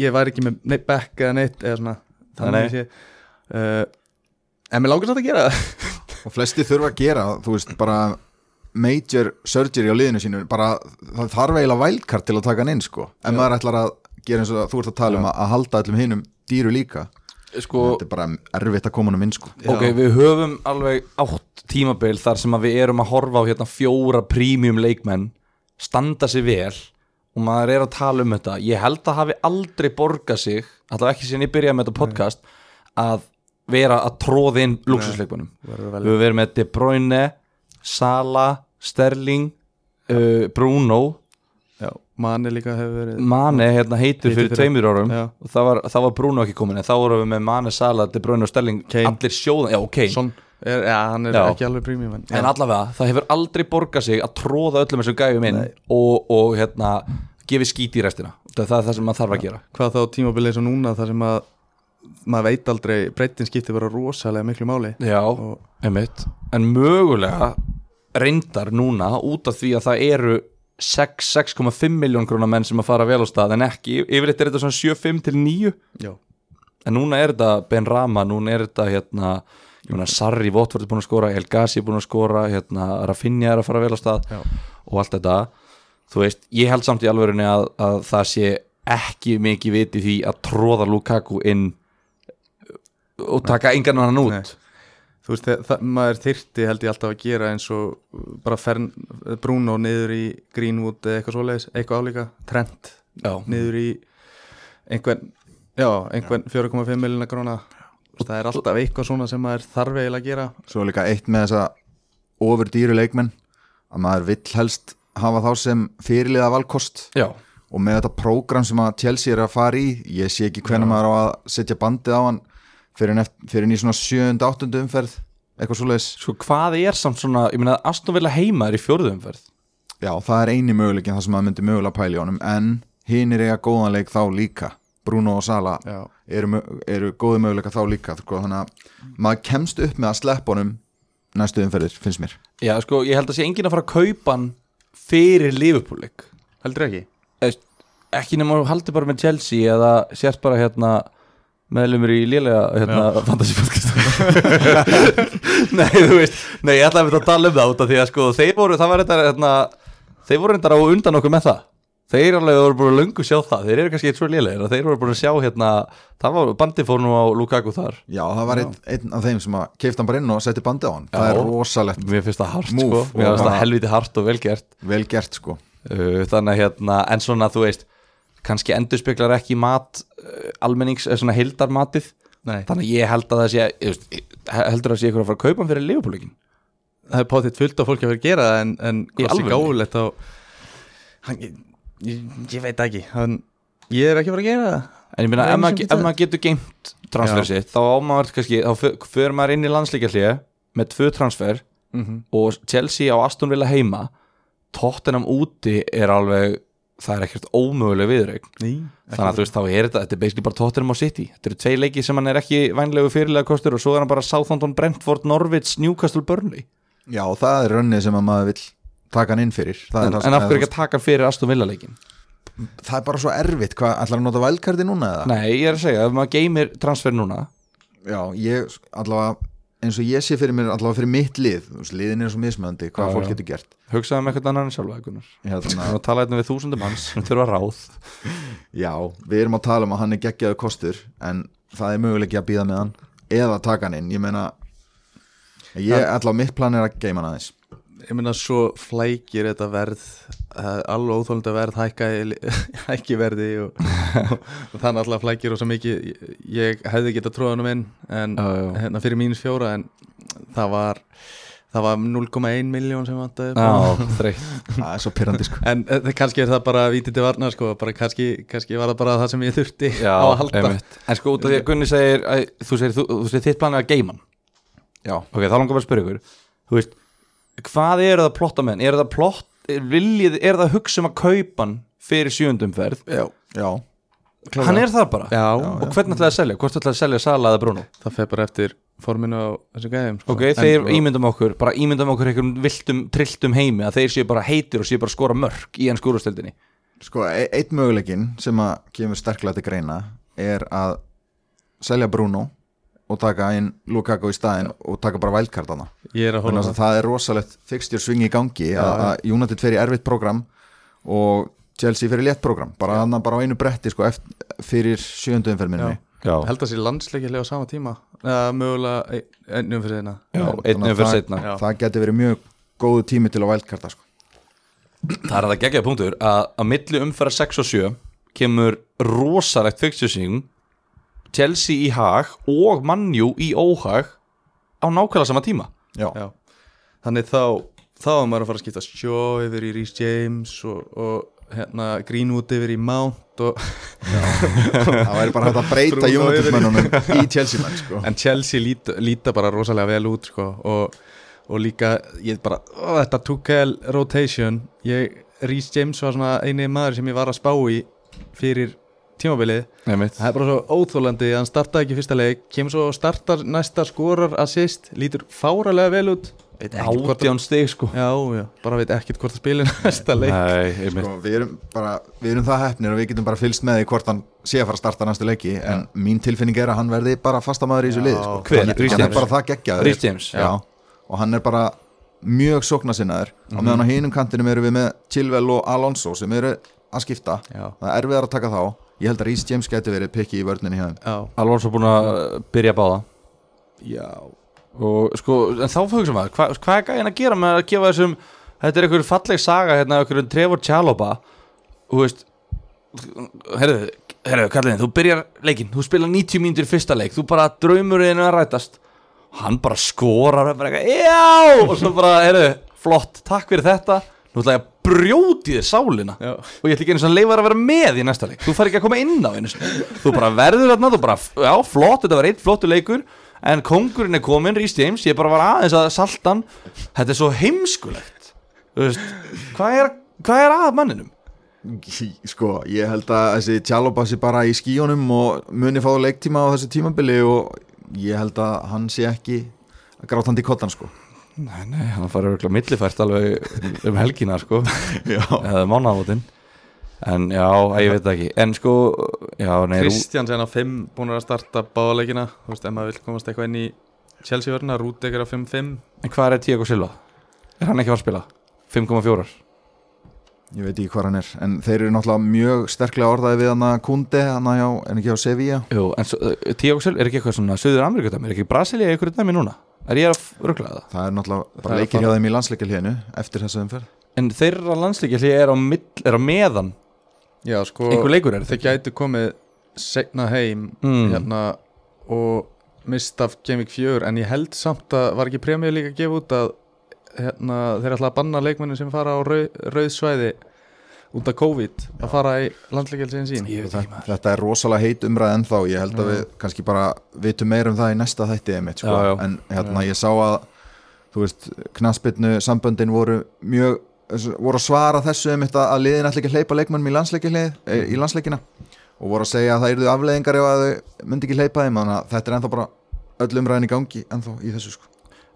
ég væri ekki með neitt back eða neitt eða svona, þannig nei. sé. Uh, en mér langar samt að gera það. Og flesti þurfa að gera, þú veist, bara major surgery á liðinu sínu bara, það þarf eiginlega vælkart til að taka hann inn, sko, en maður ætlar að gera eins og þú ert að tala um að, að halda allum hinnum dýru líka, Sko, þetta er bara erfitt að koma hann inn, sko. Ok, við höfum alveg átt tímabil þar sem að við erum að horfa á hérna fjóra premium leikmenn standa sig vel og maður er að tala um þetta. Ég held að hafi aldrei borgað sig allavega ekki síðan ég byrjaði með þetta podcast að vera að tróða inn luxusleikmennum Verður við verið með De Bruyne Sala, Sterling uh, Bruno já, manni líka hefur verið Mane hérna heitur fyrir fyrir- tveimur árum. Já. og það var, það var Bruno ekki komin en þá vorum við með Mane, Sala, De Bruyne og Sterling. Kane. allir sjóðan, já ok Son, er, ja, hann er Já. ekki alveg premium en, en allavega, það hefur aldrei borgað sig að tróða öllum þessum gæfum inn og, og hérna, gefi skít í restina. Það, það er það sem maður þarf að gera. Hvað þá tímabilið eins og núna þar sem að maður veit aldrei, breytin skiptir bara rosalega miklu máli. Já, og einmitt. En mögulega reyndar núna út af því að það eru 6, 6,5 miljón krónar menn sem að fara vel á stað en ekki, yfirleitt er þetta svona 7,5 til 9 já, en núna er þetta Ben Rama, núna er þetta hérna, meina Sarri Votvort er búin að skora El Ghazi er búin að skora, hérna Rafinha er að fara vel á stað Já. og allt þetta þú veist, ég held samt í alvörunni að, að það sé ekki mikið viti því að tróða Lukaku inn og taka engan hann út Nei. Þú veist, það, maður þyrti held ég alltaf að gera eins og bara fern, Bruno niður í Greenwood eða eitthvað svoleiðis, eitthvað álíka Trent Já, niður í einhvern, já, einhvern 4,5 miljonar króna. Þú veist, það er alltaf eitthvað svona sem maður þarf eiginlega að gera. Svo er líka eitt með þessa ofur dýru leikmenn að maður vill helst hafa þá sem fyrirliða valkost. Já, og með þetta prógram sem að Chelsea er að fara í ég sé ekki hvernig maður á að setja bandið á hann fyrir, í svona 7. 8. umferð eitthvað svoleiðis sko hvað er samt svona ég meina Aston Villa heima er í fjórðu umferð já það er eini möguleikin það sem maður myndi mögulega pæla í honum en hinn er eiga góðan leik þá líka Bruno og Sala Já. eru, eru góði möguleika þá líka sko, þannig að maður kemst upp með að sleppa honum næstu umferðir, finnst mér Já, sko, ég held að sé enginn að fara að kaupa hann fyrir Liverpool-leik heldur ekki? Ekki nema haldi bara með Chelsea eða sért bara hérna meðlumur í lélega hérna, fantasy podcast Nei, þú veist Nei, ég ætlaði að við að tala um það út af því að sko þeir voru, það var þetta hérna, þeir voru reyndar á undan okkur með það. Þeir alveg voru búin að löngu sjá það. Þeir eru kannski eitt svo lélegir og þeir voru búin að sjá hérna það var bandi fór nú á Lukaku þar. Já það var einn, einn af þeim sem að keifta hann bara inn og setti bandið á hann. Það Já. er rosalegt mér finnst það hart sko, mér finnst það helviti hart og vel gert. Vel gert sko. Uh, þannig hérna, en svona þú veist kannski endurspeglar ekki mat uh, almennings, eða svona hildarmatið Nei, þannig að ég held að það sé heldur að sé ykkur að fara að kaupa fyrir Leopoldleikin það er potið fullt af fólki að vera að gera það en, en hvað sé gáðulegt þá hann, ég, ég, veit ekki. Hann, ég er ekki að vera að gera það. En ég Það er ef, maður, ef getur- geimt transfer Já. sitt, þá á maður kannski þá fyrir maður inn í landsleikjarlið með tvö transfer mm -hmm. og Chelsea á Aston Villa heima Tottenham úti er alveg það er ekkert ómöguleg viðraug þannig að þú veist, þá er þetta, þetta er basically bara Tottenham og City. Þetta eru tvei leiki sem hann er ekki vænlegu fyrirlega kostur og svo er hann bara Southampton, Brentford, Norwich Newcastle, Burnley. Já það er rönnið sem að maður vill taka hann inn fyrir. En, en af hverju ekki að taka hann fyrir Aston Villa leikin það er bara svo erfitt, hvað, ætlar að nota vælkardi núna eða? nei, ég er að segja, ef maður geymir transfer núna Já, ég allavega eins og ég sé fyrir mér allavega fyrir mitt lið liðin er svo mismöndi hvað Já, fólk já. getur gert. Hugsaðu um eitthvað annan en sjálfa og tala hérna við þúsundum hans sem þurfa ráð. Já, við erum að tala um að hann er geggjaðu kostur en það er möguleiki að býða með hann eða taka hann inn, ég meina ég allavega mitt plan er að geima hann aðeins ég meina svo flækir þetta verð er alveg óþólandi að verð hækka hækki verði og, og þannig alltaf flækir og svo mikið. Ég, hefði getað tróðanum inn en Já, já. hérna fyrir mínus fjóra en það var það var 0,1 miljón sem já, þreytt. Það er svo pyrrandi sko. En uh, kannski er það bara vítið til varna sko, bara kannski, kannski var það bara það sem ég þurfti á að halda. einmitt. en sko út af því að Gunni segir að, þú segir, þú, þú segir þitt plan er að hann. Já, ok, þá langar við að spyrja ykkur. Þú veist, hvað eru það plotta menn? Er það plott, viljið, er það hugsa um að kaupa hann fyrir sjöundumferð? Já, Já, Hann er það bara já, Og hvernig ætlaði að selja? Hvort ætlaði að selja Sala eða Bruno? það fer bara eftir forminu á þessu gæðum sko. Ok, þeir ímyndum okkur, bara ímyndum okkur einhverjum viltum, trilltum heimi að þeir séu bara heitir og séu bara skora mörk í enn skúrastöldinni sko, e eitt möguleikin sem að kemur sterklega til greina er að selja Bruno og taka inn Lukaku í staðinn og taka bara að Þannig að það. er rosalegt fixtjur swing í gangi að að United fer í erfitt program og Chelsea fer í létt program. Bara, ja. bara á einu bretti sko, eftir, fyrir sjöndum fyrir minni Já, Held að sé landsleikjarlega á sama tíma. Eða mögulega ennum fyrir þeirna já Þannig einn að umfyrir það- setna Já. það geti verið mjög góðu tími til að vældkarta sko. Það er að það geggjaða punktur að að milli umferða 6 og 7 kemur rosalegt fixtursing Chelsea í hag og Manju í óhag á nákvæmlega sama tíma Já. Já. Þannig þá þá er maður að fara að skipta Shaw yfir í Rhys James og, og hérna, Greenwood yfir í Mount og, það væri bara hægt að breyta yfir í- Chelsea menn sko. en Chelsea líta, líta bara rosalega vel út sko, og, og líka ég bara, ó, þetta Tuchel rotation ég, Rhys James var svona eini maður sem ég var að spá í fyrir tímabilið. Það er bara svo óþólandi að hann startaði ekki í fyrsta leik kemur svo og startar næsta skorar assist, lítur fáralega vel út. Átján stig sko. Já, já, bara veit ekkert hvort það spilir næsta leik. Nei, Sko, við, erum bara, við erum það hefnir og við getum bara fylgst með því hvort hann sé að fara að starta næstu leiki en mín tilfinning er að hann verði bara fastamæður í þessu Já. liði sko. Hver? Hann- hann er bara það geggjaður. Og hann er bara mjög sóknarsinnaður. Og meðan á hinum kantinum eru við með Chilwell og Alonso sem eru að skipta. Já, það er erfiðar að taka þá ég held að Rhys James geti verið pikki í vörninni hjá þeim. Já, Alonso búin að byrja að báða. Já. Og sko, en þá fóksum hva, hvað er gæðin að gera með að gefa þessum þetta er einhver falleg saga hérna, einhverjum Trevor Chaloba og veist herðu, herðu, kalliðin, þú byrjar leikinn þú spila 90 mínútur í fyrsta leik þú bara draumurinn að rætast. Hann bara skorar bara eitthvað, já, og svo bara, herðu, flott takk fyrir þetta, nú ætla ég að brjóti þér sálina. Já. og ég ætla ekki einu svona leifa þér að vera með í næsta leik. Þú fær ekki að koma inn á einu þú bara verður þarna, þú bara, já, flott þetta var eitt flottu leikur. En kongurinn er komin, Rhys James, ég bara var aðeins að saltan, þetta er svo heimskulegt. Þú veist, hvað er, hvað er að manninum? sko, ég held að þessi Chaloba sé bara í skíunum og muni fá leiktíma á þessu tímabili og ég held að hann sé ekki að grátandi í kottan sko Nei, nei, hann farið örgulega millifært alveg um helgina, sko. Já, eða mánaðamótin. En já, ég veit það ekki. En sko, já, nei, Rú- Kristján sen á 5 búin að starta báðaleikina Þú veist, ef maður vil komast eitthvað inn í Chelsea vörna, Rúdegger á 5-5 en hvað er Tiago Silva? Er hann ekki að spila? 5,4 ég veit ekki hvað hann er en þeir eru náttúrulega mjög sterklega orðaði við hann að Kunde, hann að já, en ekki á Sevilla? Jú, en svo, Tiago Silva er ekki eitthvað svona Suður Ameríku dæmi, er ekki Brasilia eitthvað dæmi núna? Er ég að ruggla það? það er náttúrulega bara leikir hjá þeim í landsleikilhinu eftir þessu umferð En þeirra landsleikja hlið er á, mill, er á meðan Já, sko, einhver leikur er þeir þetta gætu komið segna heim Mm. hérna og mist af Game Week 4 en ég held samt að var ekki premjör líka að gefa út að hérna, þeir ætla að banna leikmennin sem fara á rauð, rauð svæði út af COVID að fara í landsleikjálsinn sín þetta, þetta er rosalega heit umræð ennþá. Ég held að Já. við kannski bara vitum meir um það í næsta þætti einmitt, sko. Já, já. en hérna ég sá að þú veist, knaspitnu samböndin voru mjög voru að svara þessu einmitt að að liðin ætla ekki að hleypa leikmennum í e, í landsleikina. Og voru að segja að það yrðu afleðingar ef að þau myndi ekki hleypa þeim. Þannig að þetta er ennþá bara öll umræðin í gangi ennþá í þessu sko.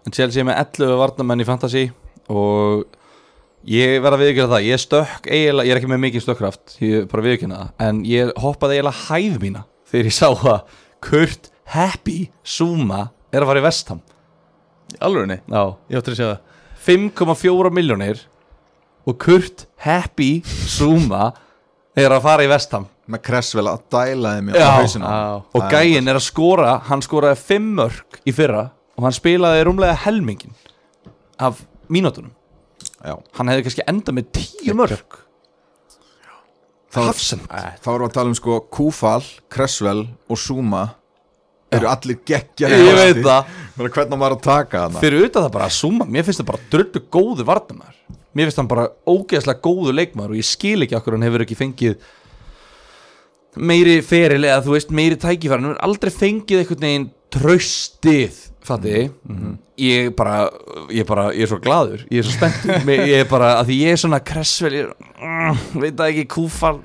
En Chelsea er með 11 varnamenn í fantasy og ég verð að viðkjöna það ég stökk eiginlega, ég er ekki með mikið stökkraft ég er bara að viðkjöna það en ég hoppaði eiginlega hæð mína þegar ég sá að Kurt Happy Zuma er að fara í Vestham. Alveg Já, ég áttur að segja það. 5,4 miljónir og Kurt Happy Zuma er að fara í Vestham. Með Cresswell að dæla þeim Já. á hausinu Já. og Það er gæinn er að skora hann skoraði 5 mörg í fyrra og hann spilaði rúmlega helmingin af mínútunum Já. hann hefði kannski endað með 10 mörg Þá- Hafsend þá erum við að tala um sko Kúfal, Cresswell og Zuma eru allir geggja ég veit það. Hvernig maður að taka hana? Fyrir auðvitað það bara að Zuma mér finnst það bara dröldu góðu varnamæður mér finnst hann bara ógeðslega góðu leikmaður og ég skil ekki okkur hann hefur ekki fengið meiri feril eða þú veist meiri tækifæri. Hann hefur aldrei fengið einhvern veginn tröstið fatti ég bara ég bara, ég er svo gladur ég er svo spenntur. Ég er bara, að því ég er svona kressvel ég er, mm, veit það ekki, kúfar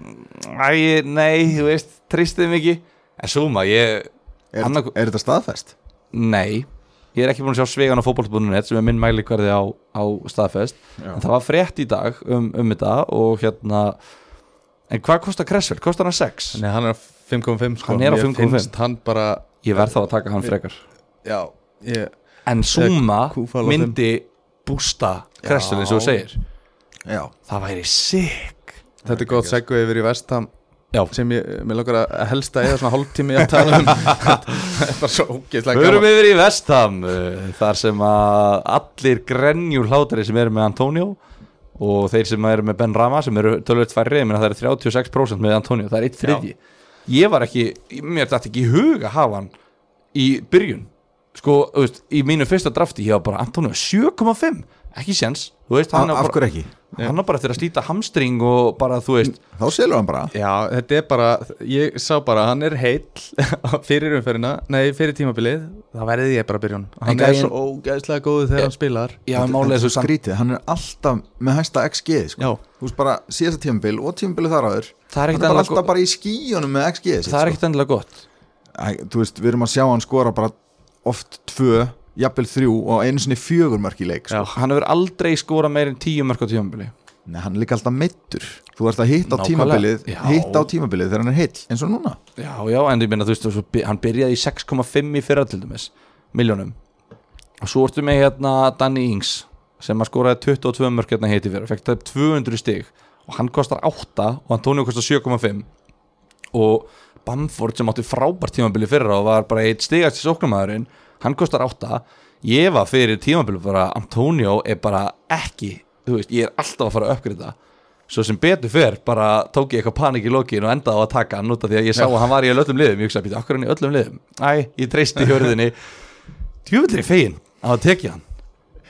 æ, nei, þú veist tristið mikið, en maður ég, Er, Annað- er þetta staðfest? nei. Ég er ekki búin að sjá svegan á fótboll.net sem er minn mælikvarði á, á staðfest. Já. en það var frétt í dag um, um þetta og hérna en hvað kostar kressvel, kostar hann 6 Nei, hann er á 5.5 sko. Hann er á Mér 5,5. finnst hann bara ég verð þá að taka hann frekar Já, ég en fimm. myndi bústa kressvel eins og þú segir Já það væri sick Þetta er gott seggu yfir í vestam Já. sem ég, mér langar að helsta eða svona hálftími að tala um Þetta er bara svo ógeðslega Förum gaman yfir í Vestham uh, þar sem að allir grenjur hlátari sem eru með Antonio og þeir sem eru með Ben Rama sem eru tölvöld færri, ég meina það eru 36% með Antonio, það er eitt þriðji ég var ekki, mér dætti ekki í hug að hafa hann í byrjun sko, þú veist, í mínu fyrsta drafti ég var bara Antonio 7,5 ekki séns, þú veist, hann Af er hverju ekki? Hann er bara eftir að slíta hamstring og bara, þú veist, Þá selur hann bara. Já, þetta er bara, ég sá bara hann er heill fyrir umferðina nei, fyrir tímabilið, þá verði ég bara að byrja hann hann er svo ógeðslega góður þegar hann spilar. já, er svo skrítið, hann er alltaf með hæsta XG sko. Þú veist bara síðasta tímabil og tímabil þar áður. Það er bara alltaf bara í skíunum með XG sitt, það er sko. ekkert endilega gott. Þú veist, við erum að sjá hann skora bara oft tvö, jafnvel þrjú og einu sinni fjögur mörk í leik sko. hann hefur aldrei skora meir en 10 mörg á tímabili. Nei, hann er líka alltaf meittur Þú ert að hitta á tímabilið hitta á tímabilið þegar hann er heill eins og núna. Já, já, en ég meina, þú veist, hann byrjaði í 6,5 í fyrra til dæmis, miljónum og svo ertu með hérna Danny Ings sem að skoraði 22 mörg hérna heiti fyrra, fekk það 200 stig. Og hann kostar 8 og Antonio kostar 7,5 og Bamford sem átti frábært tímabili fyrra og var bara eitt stigast í sóknumæðurinn hann kostar 8 ég var fyrir tímabili bara Antonio er bara ekki þú veist, ég er alltaf að fara að uppgriða svo sem betur fyrr, bara tók ég eitthvað panik í lokin og endaði á að taka hann út af því að ég sá að hann var í öllum liðum, ég hugsaði, býta, okkur hann í öllum liðum? Æ, ég treysti hjörðinni djúvillir fegin að það tekja hann.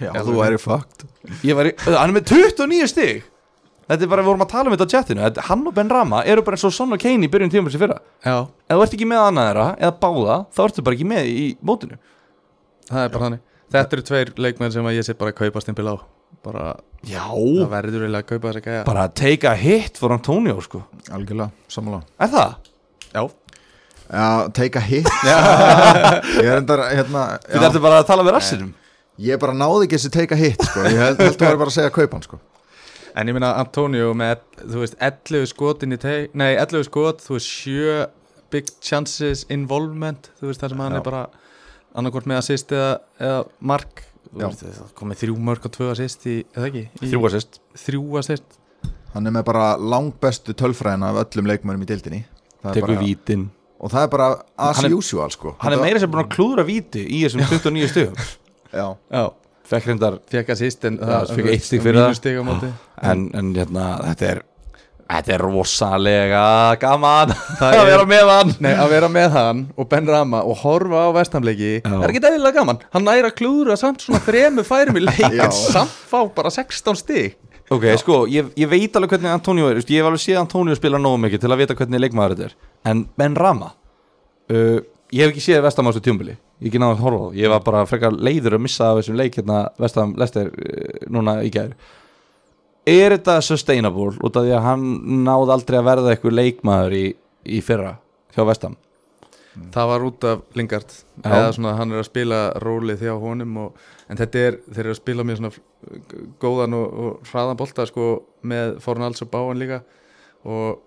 Já, þú væri fucked. Ég var í, hann er með 29 stig. Þetta er bara, við vorum að tala um þetta á chatinu þetta, hann og Ben Rama eru bara eins og Son og Kane í byrjun tíma sem fyrra, Já, ef þú ert ekki með annað þeirra eða báða, þá ertu bara ekki með í mótinu það er bara þannig. Þetta eru tveir leikmenn sem að ég sé bara að kaupa stimpil á. Bara, já, það verður eiginlega að kaupa þess að gæja. Bara take a hit for Antonio sko, Algjörlega, sammála. Er það? Já, Já, take a hit. Ég er endar, hérna Þú ertu bara að tala með rassinum? Ég bara náði ekki þessi take a hit sko. Ég held, held að vera bara að segja kaupan sko. En ég meina Antonio með, þú veist, 11 skotin í teik, nei, 11 skot, þú veist, 7 big chances involvement, þú veist, þar sem hann Já. er bara annarkvort með assist eða, eða mark, það komið þrjú mörg og tvö assist í, eða ekki? Í, þrjú assist. Þrjú assist, Hann er með bara langbestu tölfræðina af öllum leikmönnum í dildinni Það er tekur bara, vítin. Og það er bara as er- usual sko. hann er meira sem búin að klúðra víti í þessum 29 stigum. Já, já, fekk reyndar fekk assist en Já, fékk eitt stig fyrir það. en, en hérna, þetta er þetta er rosalega gaman Það að er- vera með hann. Nei, að vera með hann og Ben Rama og horfa á vestamleiki Já. er ekki eðlilega gaman. Hann næra klúðra samt svona þremu færum í leik Já. en samt fá bara 16 stig. Ok, sko, ég, ég veit alveg hvernig Antonio er ég hef alveg séð Antonio spila nógu mikið til að vita hvernig leikmaður þetta er. En Ben Rama uh, ég hef ekki séð Vestam á þessu tjómbili ég hef ekki náðu að horfa ég var bara frekar leiður að missa af þessum leik hérna Vestam Lester uh, núna í gær er þetta sustainable út af því að hann náði aldrei að verða eitthvað leikmaður í, í fyrra hjá Vestam það var út af Lingard. Eða svona hann er að spila rólið þjá honum og, en þetta er, þeir eru að spila mjög svona góðan og, og hraðan bolta sko með Fornals og Báan líka. Og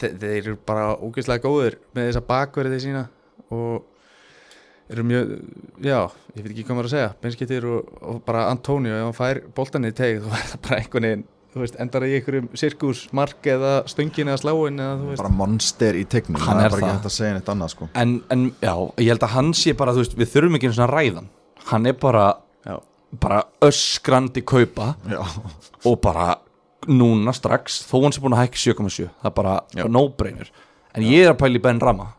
þe þeir eru bara ógeðslega góðir með þessa bakverði sína og eru mjög, já, ég veit ekki hvað maður að segja benskittir og, og bara Antonio ef hann fær boltan í teg þá er það bara einhvern veginn þú veist, endar í einhverjum sirkus mark eða stöngin eða sláin eða þú veist bara monster í tegnum Hann er bara ekki það. hægt að segja neitt annað sko. en, en já, ég held að hann sé bara þú veist, við þurfum ekki einu svona ræðan hann er bara, Já. bara öskrandi kaupa Já, og bara núna strax þó hann sé búin að hækka 7,7 það er bara Já. no-brainer en ég er að pæla í Ben Rama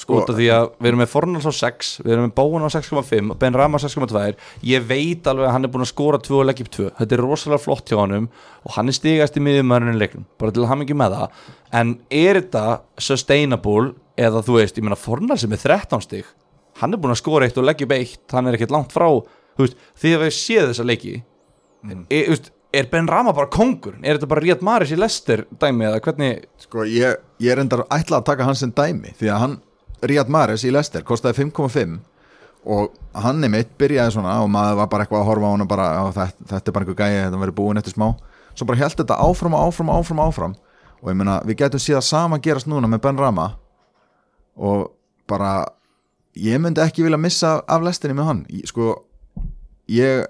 sko út af því að við erum með Fornals á 6 við erum með Bóun á 6,5 Ben Rama á 6,2 ég veit alveg að hann er búin að skora 2 og leggja upp 2 þetta er rosalega flott hjá honum og hann er stigast í miðjumörnin leiknum bara til að hafa ekki með það. En er þetta sustainable eða þú veist, ég meina Fornals er með 13 stig. Hann er búin að skora eitt og leggja upp eitt hann er ekkert langt frá. Veist, því að við séð þessa leiki. Mm. e, veist, er Ben Rama bara kongur er þetta bara Ríad Maris í Lester dæmi eða hvernig Sko, ég, ég er endar ætlað að taka hans sem dæmi því að hann, Ríad Mares í Leicester kostaði 5,5 og hann er mitt byrjaði svona og maður var bara eitthvað að horfa á hann og bara, þetta, þetta er bara einhver gæi þetta verið búin eftir smá. Svo bara held þetta áfram og áfram og áfram, áfram. Og ég meina, við getum síðan sama gerast núna með Ben Rama og bara ég myndi ekki vilja missa af lestinni með hann. Sko, ég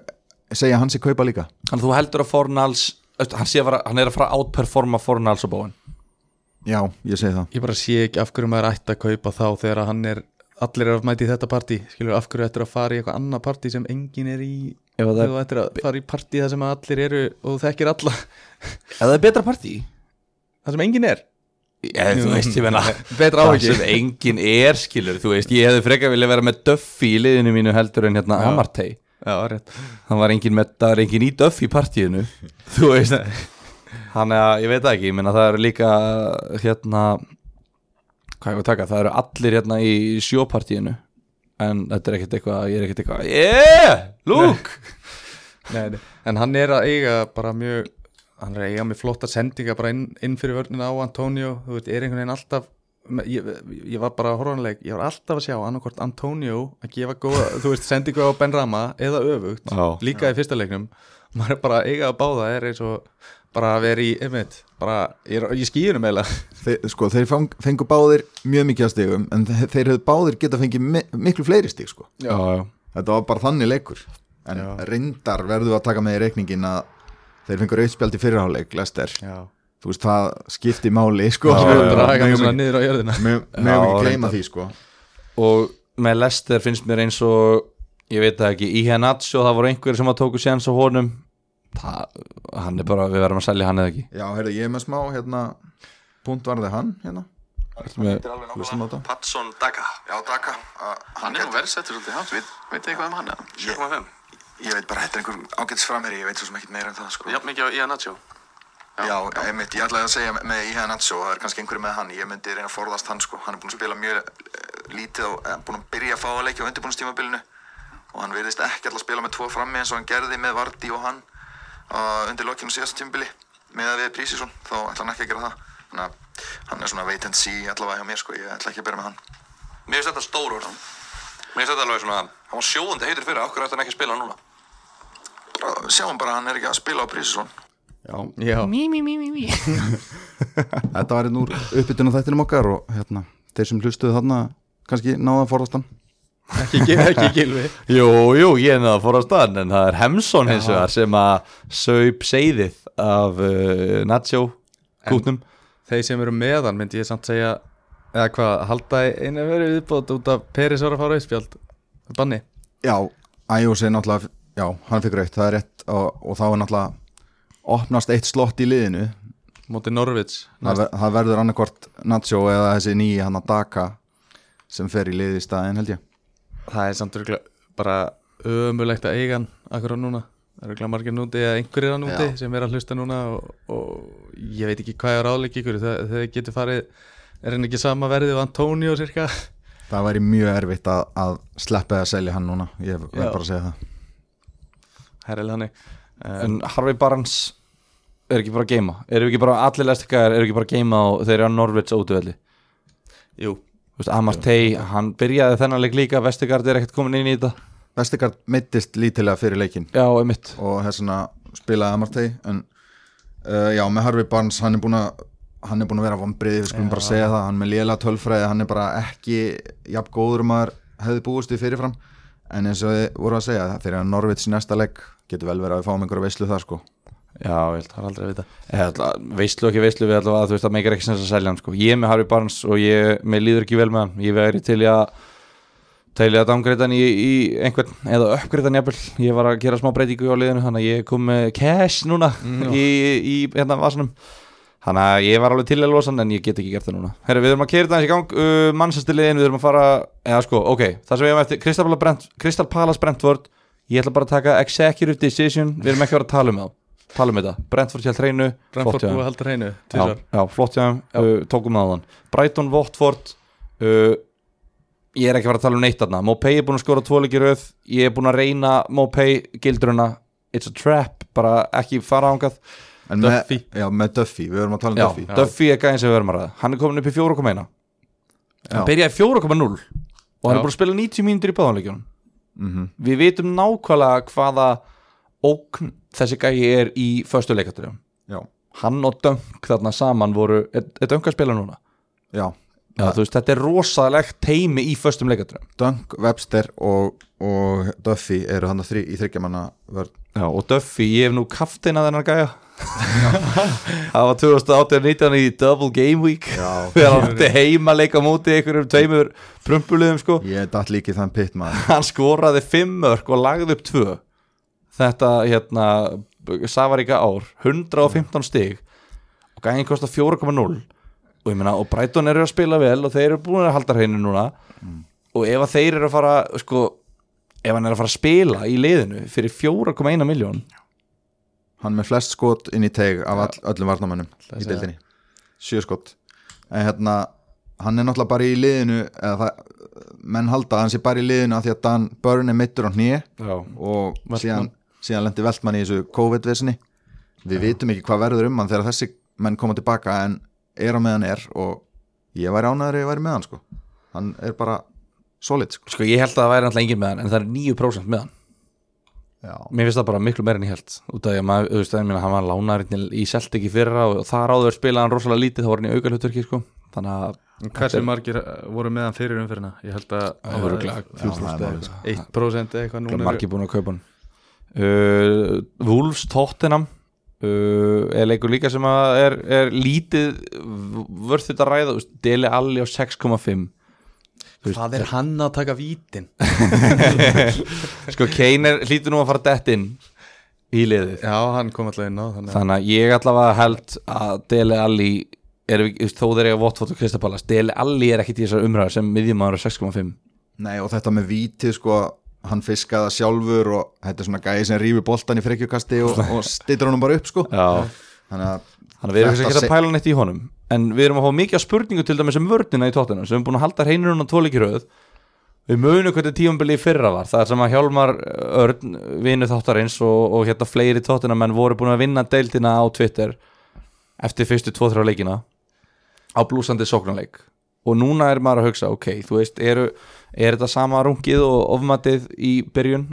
segja hans í kaupa líka. Þannig að þú heldur að Fornals hann, að hann er að fara að outperforma Fornals og Bowen já, ég segi það. Ég bara sé ekki af hverju maður ætti að kaupa þá þegar hann er allir er að mæti í þetta partí. Skilur af hverju ættir að fara í eitthvað annað partí sem engin er í? Ef að það þú ættir að fara í partí það sem allir eru og þú þekkir alla. Ef það er betra partí? Það sem engin er? Ég, þú veist, ég menna Betra á Það ekki. sem engin er skilur Þú veist, ég hefði frekar vilja vera með Duffy í liðinu mínu heldur en hérna Já. Amartey Já, rétt. Það var engin með, það er engin í Duffy partíinu. Þú veist Þannig að ég veit ekki, ég menna það eru líka hérna hvað ég var að taka, það eru allir hérna í sjópartíinu en þetta er ekkert eitthvað, ég er ekkert eitthvað yeah, Luke nei, nei. En hann er að eiga bara mjög hann er að eiga með flotta sendinga bara inn, inn fyrir vörnina á Antonio þú veit, er einhvern veginn alltaf ég, ég var bara horfanleik, ég var alltaf að sjá annarkvort Antonio að gefa góða þú veist, sendingu á Ben Rama eða öfugt Já. líka í fyrsta leiknum maður er bara að eiga að báða er eins og bara að vera í, einmitt bara, ég, ég skýðunum eiginlega. Þeir, sko, þeir fang, fengu báðir mjög mikið að stigum en þeir, hefðu báðir geta fengið mi miklu fleiri stig sko. Já, já. Þetta var bara þannig leikur. En Já. reyndar verðu að taka með í reikningin að þeir fengur auðspjald í fyrirháleik Lester, Já, þú veist það skipti máli sko, ekki gleyma reyndar. því sko. Og með Lester finnst mér eins og ég veit það ekki, í Hennatsjó það voru einhverjir sem að tóku séns á honum það, hann er bara, við verðum að selja hann eða ekki. Já, heyrðu, ég er með smá hérna, punkt varði hann hérna. Patson Daga Já, Daka. Hann er nú verðsettur svolítið hátt, veit, veit eitthvað um hann? 7,5 Ég veit bara, þetta er einhver ágætis framherri ég veit svo sem ekkert meira en það sko. Jafn mikið á Ian Nacho. Já, einmitt, ég ætlaði að segja með Ihan Nacho það er kannski einhverju með hann, ég myndi reyna að forðast hann sko, hann er búin að spila mjög eh, lítið og eh, búin að byrja að fá að leikja á undirbúinustímabilinu og hann virðist ekki alltaf að spila með tvo frammi eins og hann gerði með Vardí og hann undir lokinu síðasta tímabili með að við Prísísson, þá ætla hann ekki að gera það. Þannig að hann er svona wait and see allavega hjá mér sko, ég ætla ekki að byrja með hann. Mér finnst þetta stór orð. Mér finnst þetta alveg svona Hann var sjóðandi heitur fyrir, okkur ætti hann ekki að spila núna? Bara, Sjáum bara, hann er ekki að spila á Prísísson Já, já. Þetta var einn úr uppbytun á þættinum okkar og hérna, þeir sem hlustuðu þarna kannski náða að forðast hann Ekki, ekki gilvi Jú, jú, ég er náða fór á staðan en það er Hemsson hins vegar sem að saup seiðið af uh, Nacho kútnum. Þeir sem eru meðan myndi ég samt segja eða hvað, halda einu verið viðbót út af Peris var að fara auðspjald Banni? Já, Æjós er náttúrulega já, hann fikk raukt, það er rétt og, og þá er náttúrulega opnast eitt slott í liðinu. Móti Norvits það, það verður annarkvort Nacho eða þessi nýji hann að Daka sem fer í liði í staðin held ég Það er samt örugglega bara ömulegt að eiga hann akkur á núna. Það eru örugglega margir núti eða einhverjir að núti Já. sem er að hlusta núna og, og ég veit ekki hvað er ráðleik ykkur. Þegar getur farið er hann ekki sama verðið og Antonio cirka Það væri mjög erfitt að, að sleppa eða selja hann núna, ég verð bara að segja það. Herrilega hannig en, En Harvey Barnes er ekki bara að geima Eru ekki bara, allir lestikar eru ekki bara að geima og þeir eru á Norvits ótuvelli Jú, Amartey, hann byrjaði þennan leik líka Vestigard er ekkert komin inn í þetta. Vestegard meittist lítilega fyrir leikin Já, og vegna spilaði Amartey en uh, já, með Harvey Barnes hann er búin að hann er búin að vera vombrið, við skulum bara segja það. Hann er með lélega tölfræði, hann er bara ekki jafn góður um maður hefði búist við fyrirfram. En eins og þið voru að segja þegar Norvits í næsta leik getur vel verið að við fáum einhverja veislu það sko Já, ég held það er aldrei að vita. Ég að veistlu ekki veistlu við ætlum að þú veist að meikar ekki sens að selja hann sko. ég er með Harvey Barnes og ég, mér líður ekki vel með hann. Ég veri til að til í að downgreita hann í, í einhvern eða uppgreita hann jafnvel, ég var að gera smá breytingu á liðinu, þannig að ég kom með cash núna í, í hérna vasanum. Þannig að ég var alveg til að losa hann en ég get ekki gert það núna. Herri, við erum að keira þetta aðeins í gang. Uh, mannsæstiliðin, við erum að fara eða sko, ok, það sem við erum eftir Crystal Palace Brentford. Ég ætla bara að taka executive decision. Við erum ekki að vera að tala um það tala um þetta, Brentford hjá hreinu Brentford búið að halda hreinu já, já, flott hjá þeim, uh, tókum það á þann Brighton, Watford uh, ég er ekki að fara að tala um neitt þarna. Mopay er búin að skora tvoleiki röð. Ég er búin að reyna Mopay gildruna. It's a trap, bara ekki fara ángað En Duffy. Með, já, með Duffy, við verum að tala um Já, Duffy. Duffy er gæðin sem við verðum að ræða. Hann er komin upp í 4,1 Hann Já. byrjaði 4,0 og hann er Já. búin að spila 90 mínútur í báðanleikjunum Mhm. Við vitum nákvæmlega hvaða ókn þessi gæði er í Já, Hann og Dunk þarna saman voru Er, er Dunk að spila núna? já. Já, veist, þetta er rosalegt teimi í föstum leikatriðum Dunk, Webster og, og Duffy eru hann þrý, í þryggjamanna Já, og Duffy, ég hef nú kaftina þennan gæja. Það var 2018-19 í Double Game Week. Hann átti heima að leika á móti einhverjum tveimur prumpulegum sko. Ég datt líki þann pitt maður. Hann skoraði 5 mörg og lagði upp 2 Þetta, hérna Savaríka ár, 115 stig og gæðin kostar 4,0 og ég meina, og Brighton eru að spila vel og þeir eru búin að halda hreinu núna. Og ef að þeir eru að fara sko, ef hann er að fara að spila í liðinu fyrir 4,1 miljón Hann með flest skot inn í teg af all, öllum varnamönnum í deildinni. Sjö skot. En hérna, hann er náttúrulega bara í liðinu eða það, menn halda að hann sé bara í liðinu af því að Dan Börn er mittur á hnýi Já, og síðan, síðan lendi Veltmann í þessu COVID-vesinni Við vitum ekki hvað verður um hann þegar þessi menn koma tilbaka en er á meðan er og ég væri ánæður ég væri með hann sko. Hann er bara solid sko. Sko ég held að það væri alltaf engin með hann en það er 9% með hann. Já, Mér finnst það bara miklu meira en ég held. Út af því að veist, ég meina, hann var lánarinn í Celtic í fyrra og þar áður spilaði hann rosalega lítið, þá var hann í aukalhutverki sko. þannig að Hversu margir uh, voru með hann fyrir umfyrirna? Ég held að Það er örugglega Já, það er málið, sko. 1% eða eitthvað núna margir búin að kaupa hann Wolves Tottenham uh, er leikur líka sem að er, er lítið vörð þetta að ræða, Deli Alli á 6,5 Hvað er hann að taka vítin? sko Kane er hlýtur nú að fara dett inn í liðið. Já, hann kom alltaf inn á þannig að þannig að ég allavega held að Dele Alli er, þó þeir eiga Watford og Kristapalas Dele Alli er ekkit í þessar umræður sem miðjumadur á 6,5 Nei og þetta með vítið sko hann fiskaða sjálfur og þetta er svona gæði sem rýfur boltan í frekjukasti og, og stýttir honum bara upp sko. Já, þannig að þannig að við erum ekki se- að pæla neitt í honum. En við erum að fá mikið spurningu til dæmis um vörnina í tóttina sem við erum búin að halda hreinur á tvoleikiröð við munum hvernig tíumbili í fyrra var. Það er sem að Hjálmar Örn vinu þáttarins og, og hérna fleiri tóttina menn voru búin að vinna deildina á Twitter eftir fyrstu 2-3 leikina á blúsandi sóknarleik. Og núna er maður að hugsa, ok, þú veist eru, er þetta sama rungið og ofmatið í byrjun,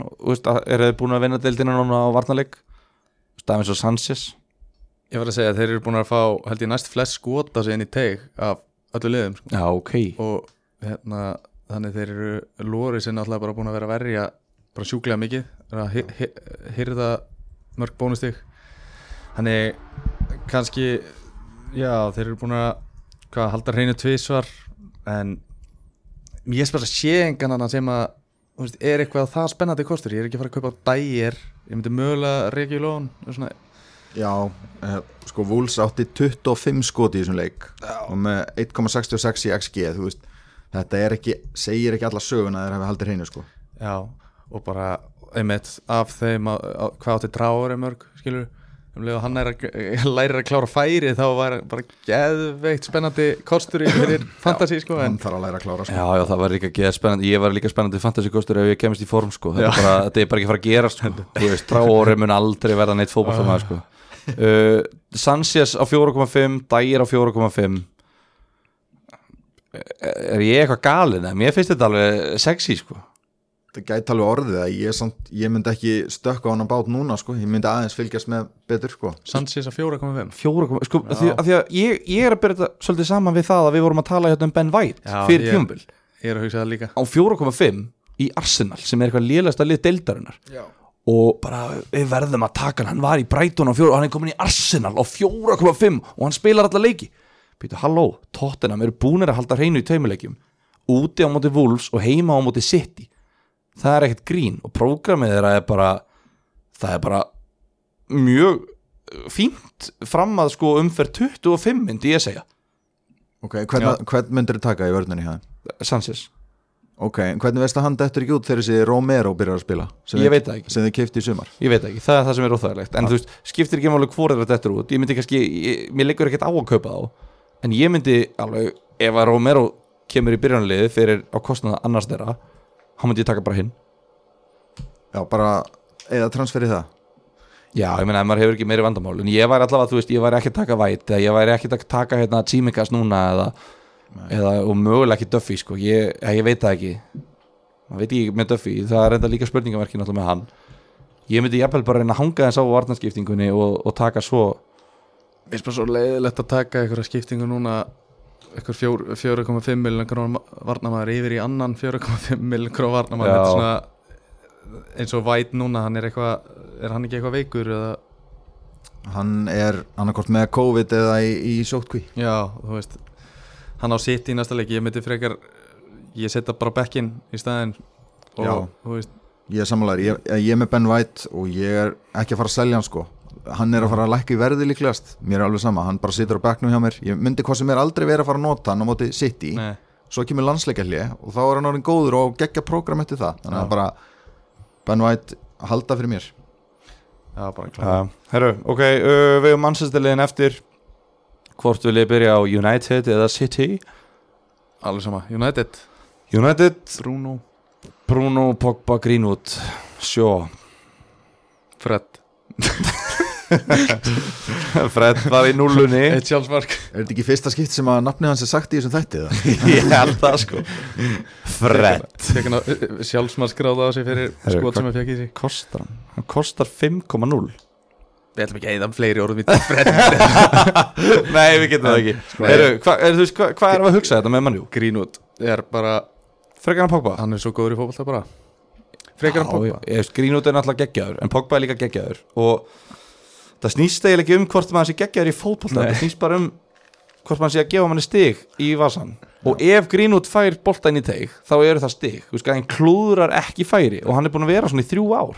er þið búin að vinna deildina núna á varnarleik? Stafins og Sanchez. Ég var að segja að þeir eru búin að fá held ég næst flest skota sig inn í teig af öllu liðum sko. Já, ok. Og hérna, þannig þeir eru Lóri sinna alltaf bara búin að vera verja bara sjúklega mikið að hirða mörg bónustig. Þannig kannski já þeir eru búin að hvað, halda hreinu tvísvar en ég bara að sé engan annan sem að veist, er eitthvað það spennandi kostur. Ég er ekki að fara að kaupa dægir ég myndi mögulega reykja í lón já, eh, sko Wolves átti 25 skoti í þessum leik já. og með 1,66 í XG veist, þetta er ekki segir ekki alla söguna þegar hafi haldið hreinu sko. Já, og bara einmitt af þeim að, að, hvað átti dráður er mörg, skilur og hann er að, lærir að klára færi þá var bara geðveikt spennandi kostur í fyrir fantasy sko en hann þarf að læra að klára sko Já, já, það var líka geða spennandi Ég var líka spennandi fantasy kostur ef ég kemist í form sko. þetta, er bara, þetta er bara ekki fara að gera sko. Þú veist, Tráóri mun aldrei verða neitt fótballtamaður sko. uh, Sanchez á 4,5 Dægir á 4,5 Er ég eitthvað galinn? eða? Mér finnst þetta alveg sexy sko. Það gæti alveg orðið að ég, samt, ég myndi ekki stökka á hann bát núna sko. Ég myndi aðeins fylgjast með betur sko. Sanchez að 4,5 4,5 sko, að því, að því að ég, ég er að byrja þetta svolítið saman við það að við vorum að tala hérna um Ben White Já, fyrir ég- tímabil. Ég er að hugsa það líka. Á 4,5 í Arsenal sem er eitthvað lélegasta lið deildarinnar. Já. og bara við verðum að taka hann. Hann var í Brighton á 4 og hann er komin í Arsenal á 4,5 og hann spilar alla leiki. Býtu, halló, Tottenham eru búnir að halda hreinu í taumileikjum úti á móti Wolves og heima á móti City það er ekkert grín og prógramið þeirra er bara það er bara mjög fínt fram að sko umferð 25 myndi ég segja. Ok, hvern, hvern myndir þið taka í vörninni hjá þeim? Sanchez, ok, hvernig veist að hann dettur ekki út þegar þessi Romero byrjar að spila sem Ég veit það ekki. sem þið keifti í sumar? Ég veit ekki, það er það sem er óþægilegt. En þú veist, skiptir ekki máli hvort þetta er út. Ég myndi kannski, ég, mér leikur ekkert á að kaupa þá. En ég myndi alveg, ef að Romero kemur í byrjanliði fyrir á kostnaða annars þeirra hann myndi ég taka bara hinn. Já, bara eða transferið það. Já, ég meina, ef maður hefur ekki meiri vandamál. En ég væri allavega, þú veist, ég væri ekki að taka væt eða ég væri ekki að taka hérna tímikas núna eða, eða og mögulega ekki Duffy, sko, ég, ég veit það ekki. Maður veit ekki með Duffy. Það er enda líka spurningamerkin alltaf með hann. Ég myndi jafnvel bara reyna að hanga þess á varnarskiptingunni og, og taka svo Mér finnst bara svo leiðilegt að taka einhverja skiptingu núna fjór- 4,5 miljonar krónar varnamæður yfir í annan 4,5 miljonar krónar varnamæður Já. þetta svona eins og White núna, hann er eitthvað er hann ekki eitthvað veikur eða? Hann er annarkort með COVID eða í, í sótkví já, þú veist hann á sitt í næsta leik, ég myndi frekar ég setja bara bekkin í staðinn og Já. þú veist. Ég er sammálaður, ég, ég er með Ben White og ég er ekki að fara að selja hann sko Hann er að fara að lækka í verði líklegast. Mér er alveg sama, hann bara situr á bekknum hjá mér. Ég myndi hvað sem er aldrei verið að fara að nota hann á móti City. Nei, Svo kemur landsleikjalli og þá er hann orðin góður og geggja prógram eftir það. Þannig að bara Ben White halda fyrir mér. Já, bara uh, Herru, ok, uh, við erum mannsæstiliðin eftir. Hvort vil ég byrja á United eða City? Alveg sama, United, United, Bruno. Bruno, Pogba, Greenwood. Sjó Fred, Fred var í nullunni eitt sjálfsmark. Er þetta ekki fyrsta skipt sem að nafni hans er sagt í þessum þætti? Ég held það sko. Fred. Að sjálfsmarkskráða á sig fyrir skot sem ég fekk í sig. Kostar hann? Hann kostar 5,0 Við ætlum ekki að eða fleiri orðum í Fred. Nei, við getum það ekki. er, hva, Hvað er að hugsa þetta með mannjú? Greenwood er bara Frekar hann Pogba? Hann er svo góður í fótbolta bara. Frekar hann Pogba. Greenwood er náttúrulega geggjaður En Pogba er líka geggjaður. Og það snýst eiginlega ekki um hvort maður sé geggjaður í fótbolta. Það snýst bara um hvort maður sé að gefa manni stig í vasan Og ef Greenwood fær bolta inn í teig Þá eru það stig. Þú veist, hann klúðrar ekki færi Og hann er búin að vera svona í þrjú ár.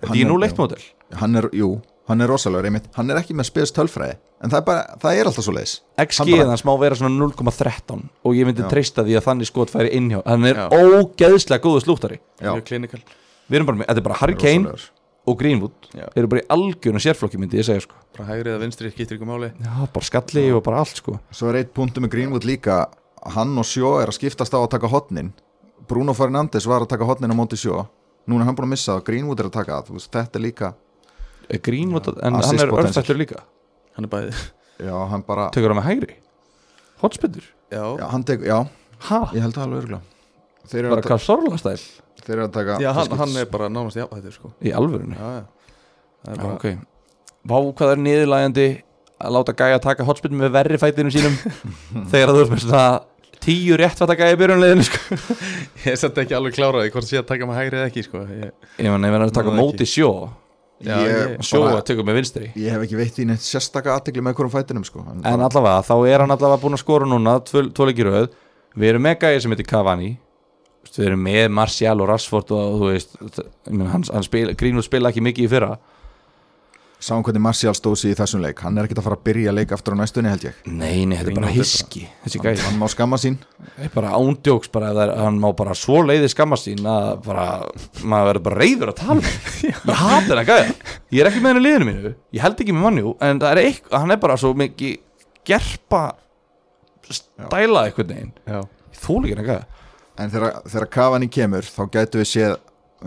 Þetta er nú leikmódel Hann er, jú, hann er rosalegur einmitt. Hann er ekki með spes tölfræði En það er, bara, það er alltaf svo leiðis XG hans má vera svona 0,13 og ég myndi Já. treysta því að þannig skot færi innhjá hann er Já. ógeðslega góðu slúttari. Við erum bara með, þetta er bara Harry Kane. Og Greenwood Já. eru bara í algjörnum sérflokki myndi ég segja sko. Bara hægri eða vinstri, skiptir ykkur máli. Já, bara skalli og bara allt sko. Svo er eitt punktu með Greenwood líka. Hann og Sjó er að skiptast á að taka hotnin Bruno Fernandes var að taka hotnin á móti Sjó Núna er hann búin að missa og Greenwood er að taka það. Þú veist, Þetta er líka Er Greenwood, en Assist hann er potential. örfættur líka? Hann er bæði. Já, hann bara tekur hann með hægri? Hotspindur, Já, Já, hann tek, já. Ha, ég held það alveg örgulega Þeir eru bara að, ta hvað sorlastæl þeir eru að taka Já hann, hann er bara nánast jafn þetta sko. Í alvörunni? Já, já. Það er bara ok, vá hvað er niðurlægandi að láta gæja taka hotspindur með verri fætinum sínum þegar þú ert með svona tíu réttvætta gæja í byrjunleginu sko? Ég er samt ekki alveg kláraði hvort sé að taka með hægri eða ekki sko. Ég, Ég verður að taka móti sjó Já, Ég, Sjó að tökum með vinstri. ég hef ekki veitt í neitt sérstaka aðtegli með hverjum fætinum sko. en En allavega, þá er hann allavega búinn að skora núna Tvo leikir röð. Við erum með gæði sem heitir Cavani Við erum með Martial og Rashford og þú veist, hann, hann spil, Greenwood spila ekki mikið í fyrra. Sáum hvernig Martial stóð sig í þessum leik. Hann er ekki að fara að byrja leik aftur á næstunni held ég. Nei, nei, þetta er bara hiski gæði, Hann má skamma sín. Bara ándjóks bara, er, hann má bara svo leiði skamma sín að bara, maður verður bara reyður að tala um hann. Ég hati hennar gæða Ég er ekki með henni í liðinu mínu, ég held ekki með mannjú en er eitthvað, hann er bara svo mikið gerpa stæla eitthvað neginn, Já. Ég þúl ekki hennar gæða En þegar, Cavani kemur þá gætu við séð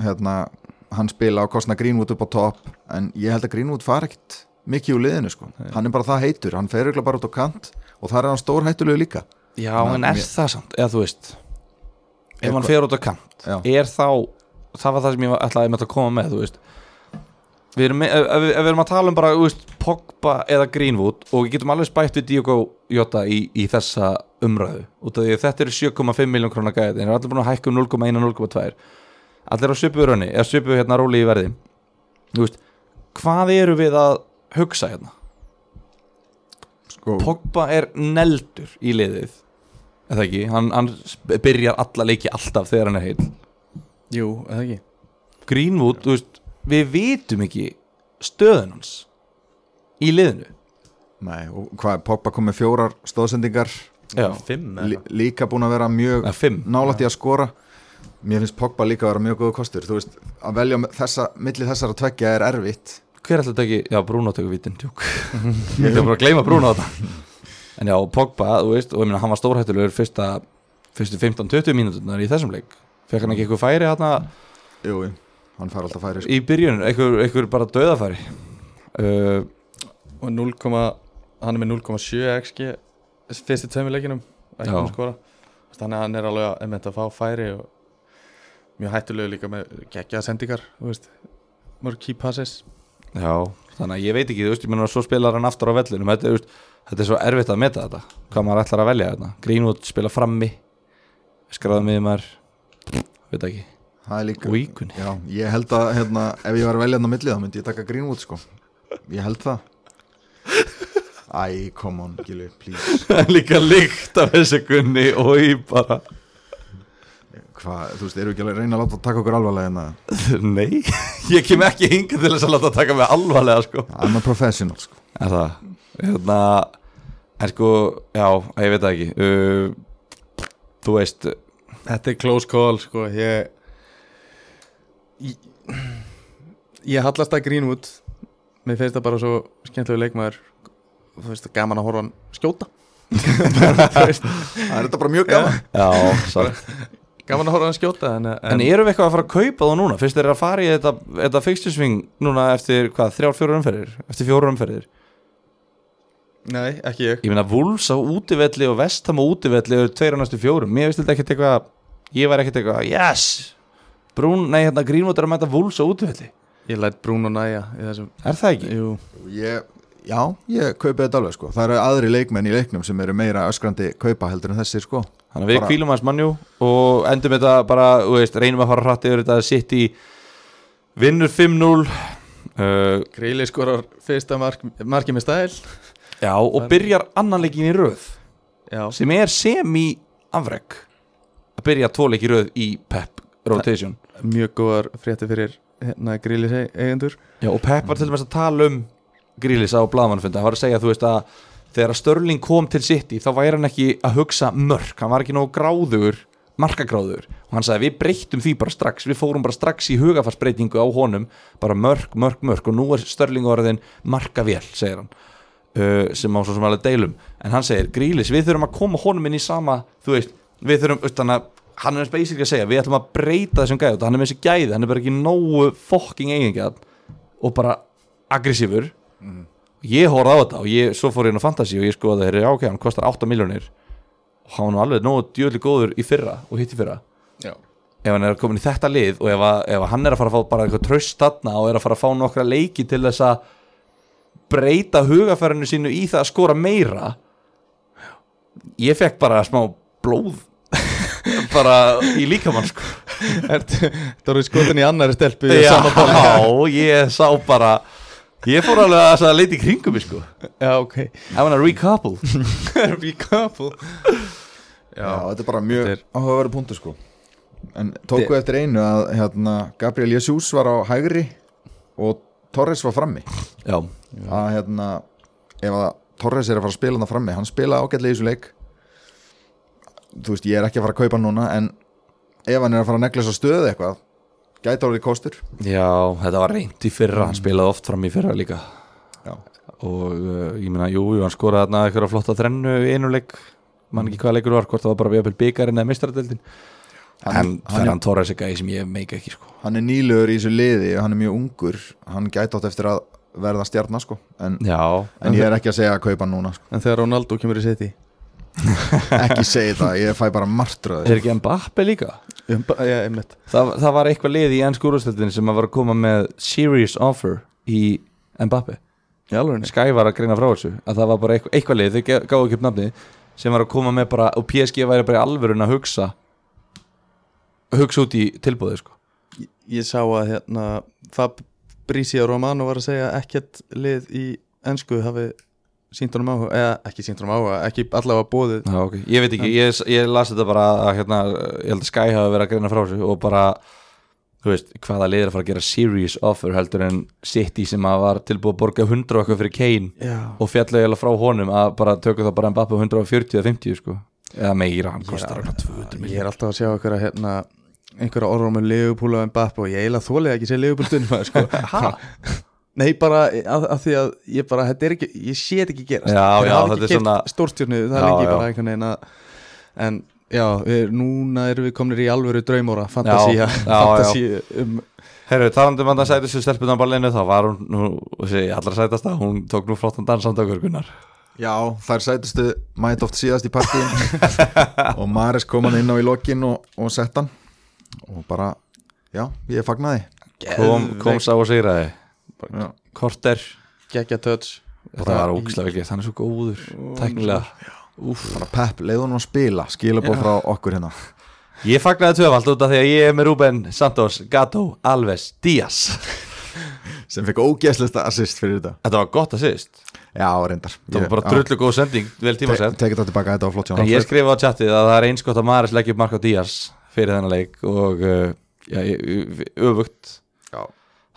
hérna, hann spila á kostna Greenwood upp á topp. En ég held að Greenwood fara ekkit mikið úr liðinu sko. hann er bara það heitur, hann fer ykkur bara út á kant og það er hann stór hættulegu líka. Já, en er mér- það samt, eða þú veist ef hann Eitthvað- fer út á kant Já. er þá, það var það sem ég ætlaði með að koma með, þú veist. Við erum, ef, ef við erum að tala um bara, þú veist, Pogba eða Greenwood og við getum alveg spætt við Diogo Jota í, í þessa umræðu. Út af því að þetta eru 7,5 miljón krónar gæði en er allir búin að hækka um 0,1 og 0,2 allir á svipuðu rönni, eða svipuðu hérna róli í verði. Veist, hvað eru við að hugsa hérna? Sko, Pogba er neldur í liðið. Eða ekki, hann, hann byrjar alla leiki alltaf þegar hann er heil Jú, eða ekki? Greenwood, veist, við vitum ekki stöðun hans í liðinu nei, og hvað, Pogba kom með fjórar stóðsendingar Já, Fimm lí, líka búin að vera mjög nálægt í að skora. Mér finnst Pogba líka að vera mjög góð kostur. Þú veist, að velja með þessa, milli þessara tveggja er erfitt. Hver ætla þetta ekki, já, Bruno tekur vítin Ég ætla bara að gleyma Bruno þetta En já, Pogba, þú veist, og ég meina hann var stórhættulegur fyrsta fyrstu 15-20 mínúturnar í þessum leik. Fekk hann ekki eitthvað færi hérna jú, jú, hann fær alltaf færi sko. í byrjun, eitthvað, eitthvað bara döðafæri uh, og 0, hann er með 0,7 XG fyrstu um skora. Þannig að hann er alveg að, einmitt að fá færi og mjög hættulegu líka með geggjaða sendingar mörg key passes. Já, þannig að ég veit ekki þú veist, ég menna svo spilar hann aftur á vellinum þetta, er, veist, þetta er svo erfitt að meta þetta hvað maður ætlar að velja þetta Greenwood spila frammi skráða miður maður veit ekki, það er líka og íkunni Já, ég held að hérna, ef ég var að velja hann á milli þá myndi ég taka Greenwood sko. Ég held það Æ, come on, Gilvi, please. Líka líkt af þessu gunni. Og ég bara. Hvað, þú veist, eru ekki að reyna að láta taka okkur alvarlega en að nei, ég kem ekki hinga til þess að láta taka mig alvarlega sko. I'm a professional sko. Er það, hérna En sko, já, ég veit það ekki. Uh, Þú veist Þetta er close call sko. Ég ég, ég hallast að Greenwood. Mér finnst það bara svo skemmtilegu leikmaður þú veist gaman að horfa hann skjóta. Það er þetta bara mjög gaman. Já, satt. gaman að horfa hann skjóta en, En erum við eitthvað að fara að kaupa þá núna? Fyrst þeir eru að fara í þetta, þetta fixtusving núna eftir, hvað, þrjár, fjóru umferðir? Eftir fjóru umferðir? nei, ekki ég. Ég meina, Wolves á útivelli og Vestham á útivelli eru tveir á næstu fjórum. Mér veist þetta ekkert eitthvað, ég var ekkert eitthvað, yes! Brún, nei, hérna er að mæta Wolves á útivelli. Ég læt Bruno næja í þessum Er það ekki? Jú, ég, Já, ég kaupi þetta alveg sko. Það eru aðri leikmenn í leiknum sem eru meira öskrandi kaupa heldur en þessir sko. Þannig að við Bara- kvílum hans mannjú og endum þetta bara, þú veist, reynum að fara hratt yfir þetta. Sitt í vinnur 5-0 uh, Greili skorar fyrsta mark, marki með stæl. Já, og byrjar annan leikin í röð Já, sem er semi afreg að byrja tvo leiki í röð í Pep Rotation. Mjög góðar frétti fyrir hérna Greili eigendur. Já, og Pep var til dæmis að tala um Grílis á blaðmannfundi, hann var að segja þú veist að þegar að Störling kom til City þá væri hann ekki að hugsa mörk hann var ekki nógu gráðugur, markagráðugur. Og hann sagði við breyttum því bara strax við fórum bara strax í hugafarsbreytingu á honum bara mörk, mörk, mörk. Og nú er Störling orðin markavél, segir hann uh, sem á svo sem alveg deilum. En hann segir, Grílis, við þurfum að koma honum inn í sama, þú veist, við þurfum hann, að, hann er basically að segja, við ætlum að breyta þessum gæði, hann er með þessi gæði, hann er bara ekki nógu fokking eigingjað og bara aggressífur ég horfði á þetta og ég, svo fór ég inn á Fantasí og ég skoði að já ok, hann kostar 8 miljónir og hann var alveg nógu djöðli góður í fyrra og hitt í fyrra. Já, ef hann er komin í þetta lið og ef, að, ef hann er að fara að fá bara eitthvað tröst þarna og er að fara að fá nokkra leiki til þess að breyta hugafærinu sínu í það að skora meira ég fekk bara smá blóð bara í líkamann sko. Það voru skotin í annari stelpu já, ég sá bara ég fór alveg að leita í kringum sko. Já, ok. I wanna recouple. Be couple Já, þetta er bara mjög er- áhugaverið punktu sko. En tóku Þetta- eftir einu að hérna, Gabriel Jesus var á hægri og Torres var frammi. Já, að hérna ef að Torres er að fara að spila hann frammi hann spila ágætlega í þessu leik. Þú veist, ég er ekki að fara að kaupa hann núna en ef hann er að fara að negla svo stöðu eitthvað gæti árið kostur. Já, þetta var reynd í fyrra hann spilaði oft fram í fyrra líka. Já. og uh, ég meina, jú, jú, hann skoraði þarna eitthvað flotta þrennu í einu leik. Mann ekki hvað leikur var, hvort það var bara við að byggarinn eða mistradeldin Hann- en hann- Ferran Torres er gæði sem ég meika ekki sko. hann er nýlegur í þessu liði og hann er mjög ungur. Hann gæti átt eftir að verða stjarnar sko. En, já, en ég er ekki að segja að kaupa núna sko. En þegar Ronaldo kemur í seti ekki segja það, ég fæ bara martröð. Er ekki Mbappe líka Já, einmitt. Það, það var eitthvað lið í ennsku úrstöldin sem var að koma með serious offer í Mbappe Í alveg Sky var að greina frá þessu að það var bara eitthvað, eitthvað lið, þau gáðu ekki upp nafni sem var að koma með bara, og PSG væri bara í alvörun að hugsa hugsa út í tilbúðið sko. Ég sá að hérna Fabrizio Romano var að segja ekkert lið í ennsku hafi sínt honum áhuga, eða ekki sínt honum áhuga ekki allavega bóðið Já, okay. ég veit ekki, ég, ég las þetta bara að hérna, ég held að Sky hafi verið að greina frá þessu og bara, þú veist, hvaða lið er að fara að gera serious offer heldur en City sem að var tilbúið að borga 100 og eitthvað fyrir Kane Já, og fjallega frá honum að bara tökum það bara Mbappe 140 eða 50 sko. Eða meira, hann kostar eitthvað 200 ég miljonar er alltaf að sjá einhverja hérna einhverja orðum með Leopold og Mbappe og ég eiginlega þólega ekki sé Leopold stundum sko. Nei, bara að, að því að ég bara, þetta er ekki ég sé þetta ekki gerast. Já, já, þetta ekki er svona- keypt stórstjörnu, það er já. bara einhvern veginn að en Já, við, núna erum við komnir í alvöru draumóra Fantasía já, Fantasía um, Herru, talandi um að það sætist við stelpunan ballinu þá var hún nú, þessi allra sætast að hún tók nú flottan dansandökur Gunnar. Já, þær sætustu mæt oft síðast í partíin og Maris kom hann inn á í lokin og, og sett hann. Og bara, já, ég fagnaði. Kom, kom sá og sigraði. Já. Korter Gekkja touch. Þetta var ógislega vel gert, hann er svo góður Tæknilega. bara pepp, hann að spila skilabóð frá okkur hérna. Ég fagnaði tvöfald út af því að ég er með Ruben Santos, Gato, Alves, Díaz. Sem fekk ógeðslista assist fyrir þetta. Þetta var gott að sýst Já, reyndar. Það var bara drullu góð sending, vel tímasett. Tekið það tilbaka, þetta var flott hjá En ég skrifa á chatið að það er eins gott að Maris leggja upp mark á Díaz fyrir þennan leik og uh, öfugt.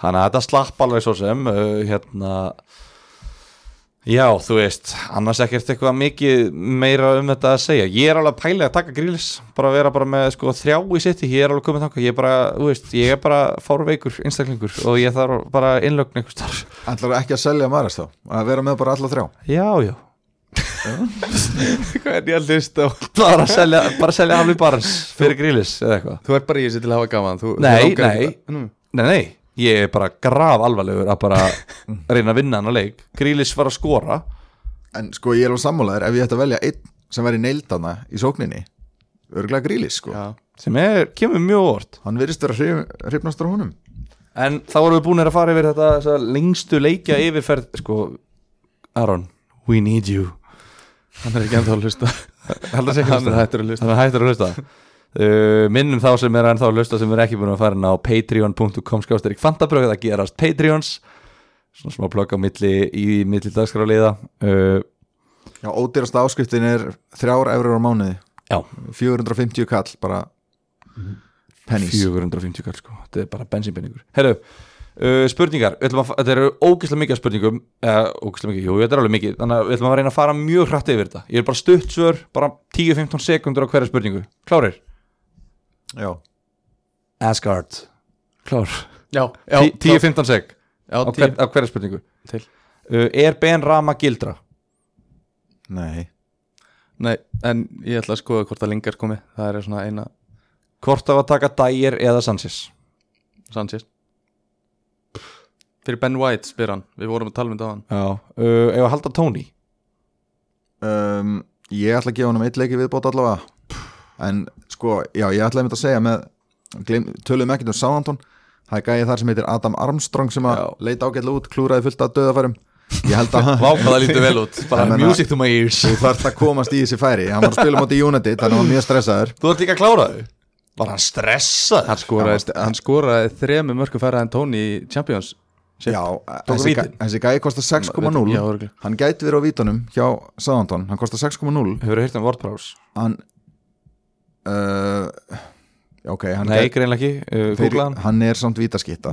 Þannig að þetta slapp alveg svo sem uh, hérna Já, þú veist, annars ekkert eitthvað mikið meira um þetta að segja. Ég er alveg að pæla að taka grílis bara að vera bara með sko þrjá í sitt ég er alveg komið þangað, ég er bara, þú veist ég er bara fárveikur einstaklingur og ég þarf bara innlögn einhvers þar Ætlar ekki að selja Maris þá? Að vera með bara alla þrjá? Já, já, Hvað er ég að hlusta á? Bara að selja, bara að selja Hafli Barnes fyrir grílis eða eitthvað. Þú ert bara í þessi til að hafa gaman þú, Nei, langar nei. Nei, nei, ég er bara graf alvarlegur að bara reyna að vinna hann að leik. Grílis var að skora. En sko ég er alveg sammálaður ef ég ætti að velja einn sem væri neildana í sókninni örglega grílis sko. Já, sem er, kemur mjög óvart. Hann virðist vera hrif- hrifnastur á honum. En þá vorum við búin að fara yfir þetta þessa lengstu leikja yfirferð sko, Aron, we need you. Hann er ekki ennþá að hlusta. Að Hann er hættur að hlusta Uh, Minnum þá sem er ennþá að hlusta sem er ekki búin að fara inn á patreon.com skástarik fantabröð að gerast Patreons. Svona smá plögg á milli í milli dagskráliða uh, Já, ódýrasta áskriftin er þrjár eurur á mánuði. Já. 450 kall, bara pennies. 450 kall sko, þetta er bara bensínpenningur Herru, uh, spurningar. Þetta eru ógeðslega mikið spurningum. Eða ógeðslega mikið, jú, þetta er alveg mikið. Þannig að við ætlum að reyna að fara mjög hrætt yfir þetta. Ég er bara stutt svör, bara 10-15 sekundur á hverja spurningu. Klárir? Já, Asgard. Klár. Já, já 10-15 sek. Já, á, hver, á hverja spurningu? Til. Uh, Er Ben Rama gildra? nei. Nei, en ég ætla að skoða hvort að Lingard komi. Það er svona eina Hvort af að taka Dyer eða Sanchez? Sanchez. Fyrir Ben White spyr hann. Við vorum að tala um þetta á hann Já. Uh, Ef að halda Tony? Um, Ég ætla að gefa honum eitt leiki viðbót allavega. En sko, já, ég ætla einmitt að segja með Töluðum ekkert um Sáhantón Það er gæði þar sem heitir Adam Armstrong sem að leita ágætlega út, klúraði fullt af döðafærum Ég held að Vá hvað það lítur vel út. Bara Ég meina- music to my ears. þú þarft að komast í þessi færi. Hann var að spila móti United, þannig að hann var mjög stressaður. Þú ert líka að klára þau Var hann stressað? Hann skoraði, hann skoraði þremu mörgum færra en Tony í Champions Shit. Já, þessi, þessi gæði kostar 6,0 Já, örugglega. Hann gæti verið á vítunum hjá Sáhantón Hann kostar 6,0 Hefur heyrt um WordPress? Hann uh, Ok, hann Nei, greinlega ekki, uh, þeir- googla hann. er samt vítaskitta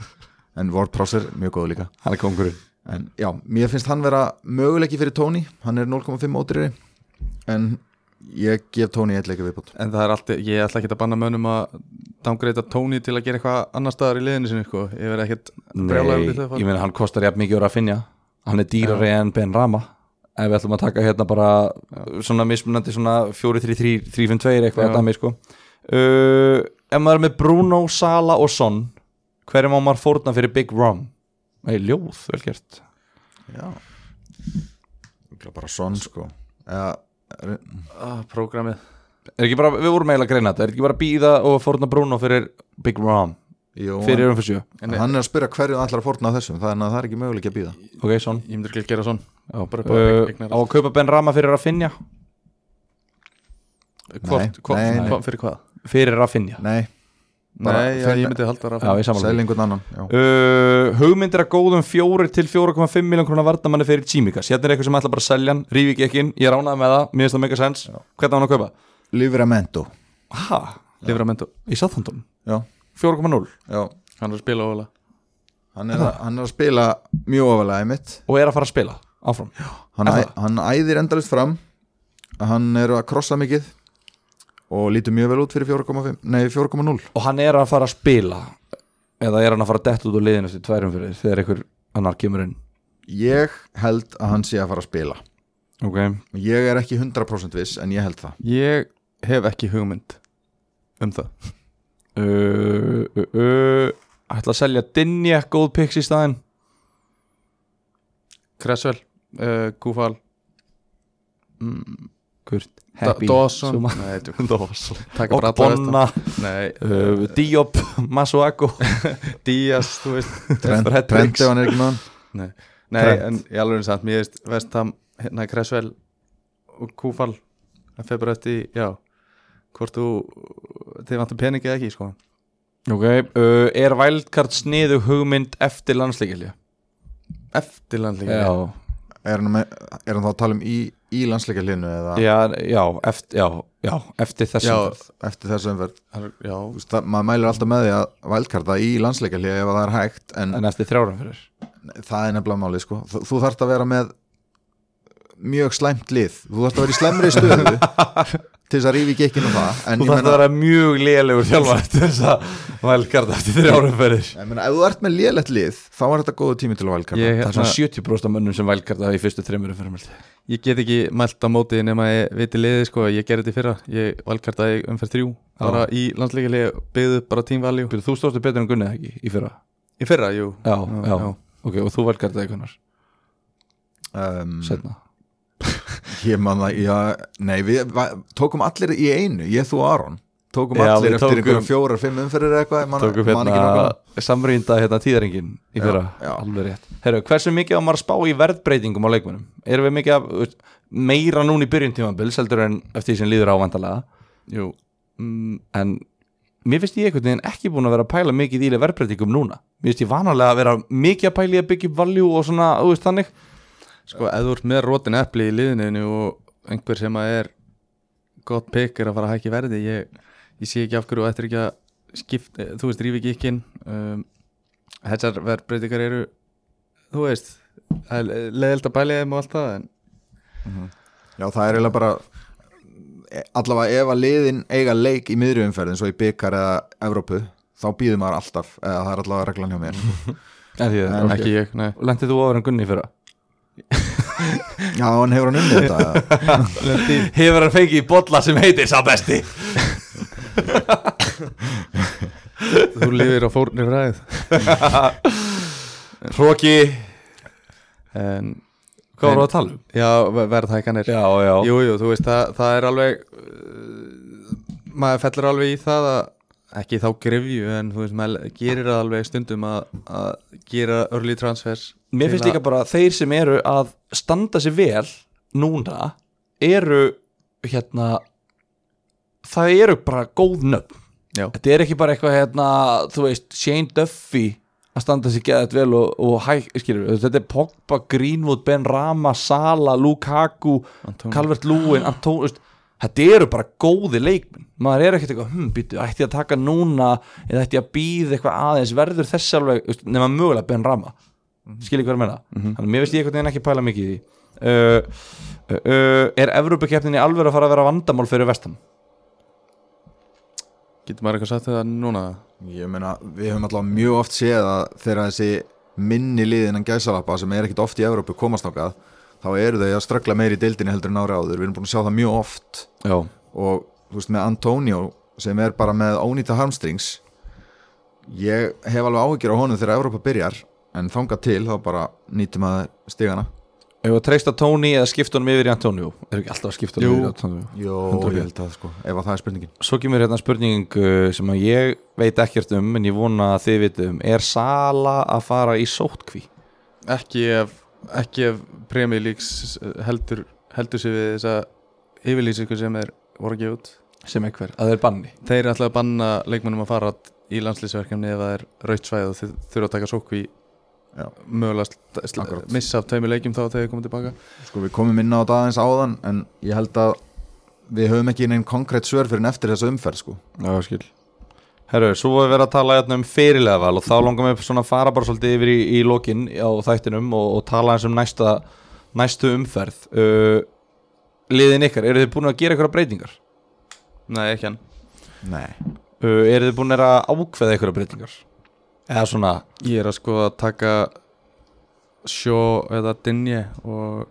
En WordPress er mjög góð líka. Hann er kongurinn En já, mér finnst hann vera möguleiki fyrir Tony. Hann er 0,5 ódýrri En ég gef Tony eitt leika viðbútt En það er alltaf, ég ætla ekki að banna mönnum að dangreita Tony til að gera eitthvað annar staðar í liðinu sinni sko. Ég verði ekkert Nei, ég meina hann kostar jafn mikið úr að finja Hann er dýrari en Ben Rama Ef við ætlum að taka hérna bara Svona mismunandi svona 4-3-3-3-5-2 eitthvað Já. að dæmi sko. Uh, Ef maður er með Bruno, Sala og Son Hverjum á maður fórna fyrir Big Rom? Nei, ljóð, vel gert. Já. Bara sonn sko. Eða, ah, Prógramið. Er ekki bara, við vorum eiginlega að greina þetta. Er ekki bara að býða og fórna Bruno fyrir Big Rom jú, Fyrir um fyrir sjö En Hann er að spyrja hverju ætlar að fórna þessum. Þannig að það er ekki möguleiki að býða Ok, Son. Ég myndir ekki að gera á uh, eignar- Á að kaupa Ben Rama fyrir að finja Hvort, hvort, nei, hvort, fyrir hvað? Fyrir að finja Nei, Bara Nei, já, finna- ég myndi halda það ég samanlega selja einhvern annan já. uh, Hugmyndir að góðum 4 til 4,5 miljón krónar vardamanni fyrir Chimikas Hérna er eitthvað sem ætla bara að selja hann, rífi ekki ekki inn. Ég ránaði með það, mér finnst það mega sens Hvernig á hann að kaupa? Livramento Ha, Livramento í Southampton Já, 4,0 já Hann er að spila óvala Hann er, að, hann er að spila mjög ofalega einmitt. Og er að fara að spila, áfram. Hann, æ, hann æðir endalist fram. Hann er að krossa mikið Og lítur mjög vel út fyrir 4,5 Nei, 4,0 Og hann er að fara að spila Eða er hann að fara að detta út úr liðinu eftir tværum fyrir Þegar einhver annar kemur inn? Ég held að hann sé að fara að spila. Ok. Ég er ekki 100% viss En ég held það. Ég hef ekki hugmynd um það ætla að selja Dinja góð picks í staðinn. Cresswell, uh, Gúfal mm, Kurt Happy Dawson. Nei, vestan. Nei, uh, Diop Masuaku. Díaz, Trent, er með hann. Nei, Trent. en ég alveg samt Mér veist Vestham, hérna Cresswell og Kúfal Það bara eftir, já. Hvort þú, þið vantur peningi eða ekki, sko. Ok, uh, er Wildcard sniðu hugmynd eftir landsleikilja? Eftir landlíka Já, Er hann, með, er hann þá að tala um í, í landsleika hlinu eða? Já, já, eftir, já, já, eftir þessum Já, ferð. eftir þessu umferð. Já, Þú veist, það, maður mælir alltaf með því að vælkarta í landsleika hlinu ef það er hægt en En eftir þrjárum fyrir. Það er nefnilega málið sko. þú, þú þarft að vera með mjög slæmt lið. Þú þarft að vera í slæmri stöðu til þess að rífi ekki ekki um það en Þú ég þarf að vera mjög lélegur þjálfar eftir þess að Wildcard eftir þrjárum fyrir ég meina ef þú ert með lélegt lið þá er þetta góðu tími til að vælkarta ég, Það er hérna, svona 70% af mönnum sem hafa í fyrstu þreymur fyrir ég get ekki mælt á móti nema ég viti liði, sko. Ég gerði þetta í fyrra, ég valkartaði umferð þrjú Bara í landlíka liði, byggðu upp bara team value. Þú stóðstu betur en Gunnið ekki í fyrra? Í fyrra, jú. Já, já, já. ok, og þú Wildcardaði kunnar um, Setna ég man það, já, nei við va, tókum allir í einu, ég þú og Aron. Tókum Já, allir eftir einhverjum fjórar, fimm umferðir eitthvað man, Tókum man hérna samrýnda hérna tíðaringin í fyrra. Alveg rétt. Herru, hversu mikið á maður að spá í verðbreytingum á leikmennum? Erum við mikið að, meira núna í byrjun tímabils heldur en eftir því sem líður ávandalega Jú. Mm, en mér finnst ég einhvern veginn ekki búin að vera að pæla mikið í verðbreytingum núna. Mér finnst ég vanalega að vera mikið að pæla í að byggja valjú og svona, veist þannig Sko, ef þú ert með rótin epli í liðinu og einhver sem að er gott pick er að fara að hækki verði ég, ég sé ekki af hverju og ættir ekki að skipt, þú veist, rífi ekki ekki inn um, þessar verðbreytingar eru þú veist leðild að bæli þeim og allt það en já það er eiginlega bara e- allavega ef að liðin eiga leik í miðrjumferðin svo í byggar eða Evrópu þá býður maður alltaf eða það er allavega reglan hjá mér. En því En- ekki ég, nei. Lendið þú ofar en Gunni fyrra já hann hefur hann unnið þetta. Hefur hann fengið í bolla sem heitir sá besti. Þú lifir á fórnir fræð. Hróki, en hvað voru að tala um? já, verðhækanir Já, já. Jú, jú, þú veist, það, það er alveg uh, maður fellur alveg í það að ekki þá grefju en þú veist, maður gerir það alveg stundum að, að gera early transfers Mér finnst líka bara að þeir sem eru að standa sig vel núna eru hérna það eru bara góð nöfn Já. þetta er ekki bara eitthvað hérna þú veist, Shane Duffy að standa sig geðað vel og, og hæ, skilur þetta er Pogba, Greenwood, Ben Rama Sala, Lukaku. Calvert Lúin, Antón veist, þetta eru bara góði leikmenn. Maður er ekkert eitthvað, hm, býtu, ætti ég að taka núna eða ætti ég að býða eitthvað aðeins? Verður þessi alveg, nema mögulega Ben Rama. Skilji hvað er að menna þannig að mér veist ég einhvern veginn ekki pæla mikið í því. Uh, uh, uh, er Evrópukeppninni alveg að fara að vera vandamál fyrir vestam Getur maður eitthvað sagt það núna? Ég meina, við höfum allavega mjög oft séð að þegar þessi minni liðin en gæsalappa sem er ekkit oft í Evrópu komast ákað þá eru þau að ströggla meir í deildinni heldur en ári áður. Við erum búin að sjá það mjög oft. Já, og þú veist með Antonio sem er bara með ónýta harmstrings ég hef alveg áhyggjur á honum þegar Evrópa byrjar en þangað til þá bara nýtum að stigana. Ef að treysta Tony eða skipta honum yfir í Antonio? Er ekki alltaf að skipta honum Jú. yfir í Antonio? Jó, 100%. ég held að sko, ef að það er spurningin. Svo kemur hérna spurning uh, sem að ég veit ekkert um en ég vona að þið vitum um. er Sala að fara í sótkví Ekki ef, ekki ef Premier Leagues heldur, heldur sig við þessa yfirlýsingu sem er voru að gefa út. Sem er hver, að þeir banni? Þeir ætla að banna leikmennum að fara í landslýsverkefni ef það er raut svæð og þeir þurfa að taka sókví mögulega missa af tveimur leikjum þá þegar þeir koma tilbaka. Sko við komum inn á þetta aðeins áðan en ég held að við höfum ekki neinn konkrétt svör fyrir en eftir þessa umferð sko. Já, skil Herru, svo er verið að tala hérna um fyrirlega val og þá langar mér svona að fara bara svolítið yfir í, í lokin á þættinum og, og tala eins um næsta, næstu umferð uh, Liðin ykkar, eru þið búin að gera eitthvað breytingar? Nei, ekki hann Nei Uh, eru þið búin að ákveða eitthvað breytingar? Eða svona, Ég er að sko að taka sjó eða dinje og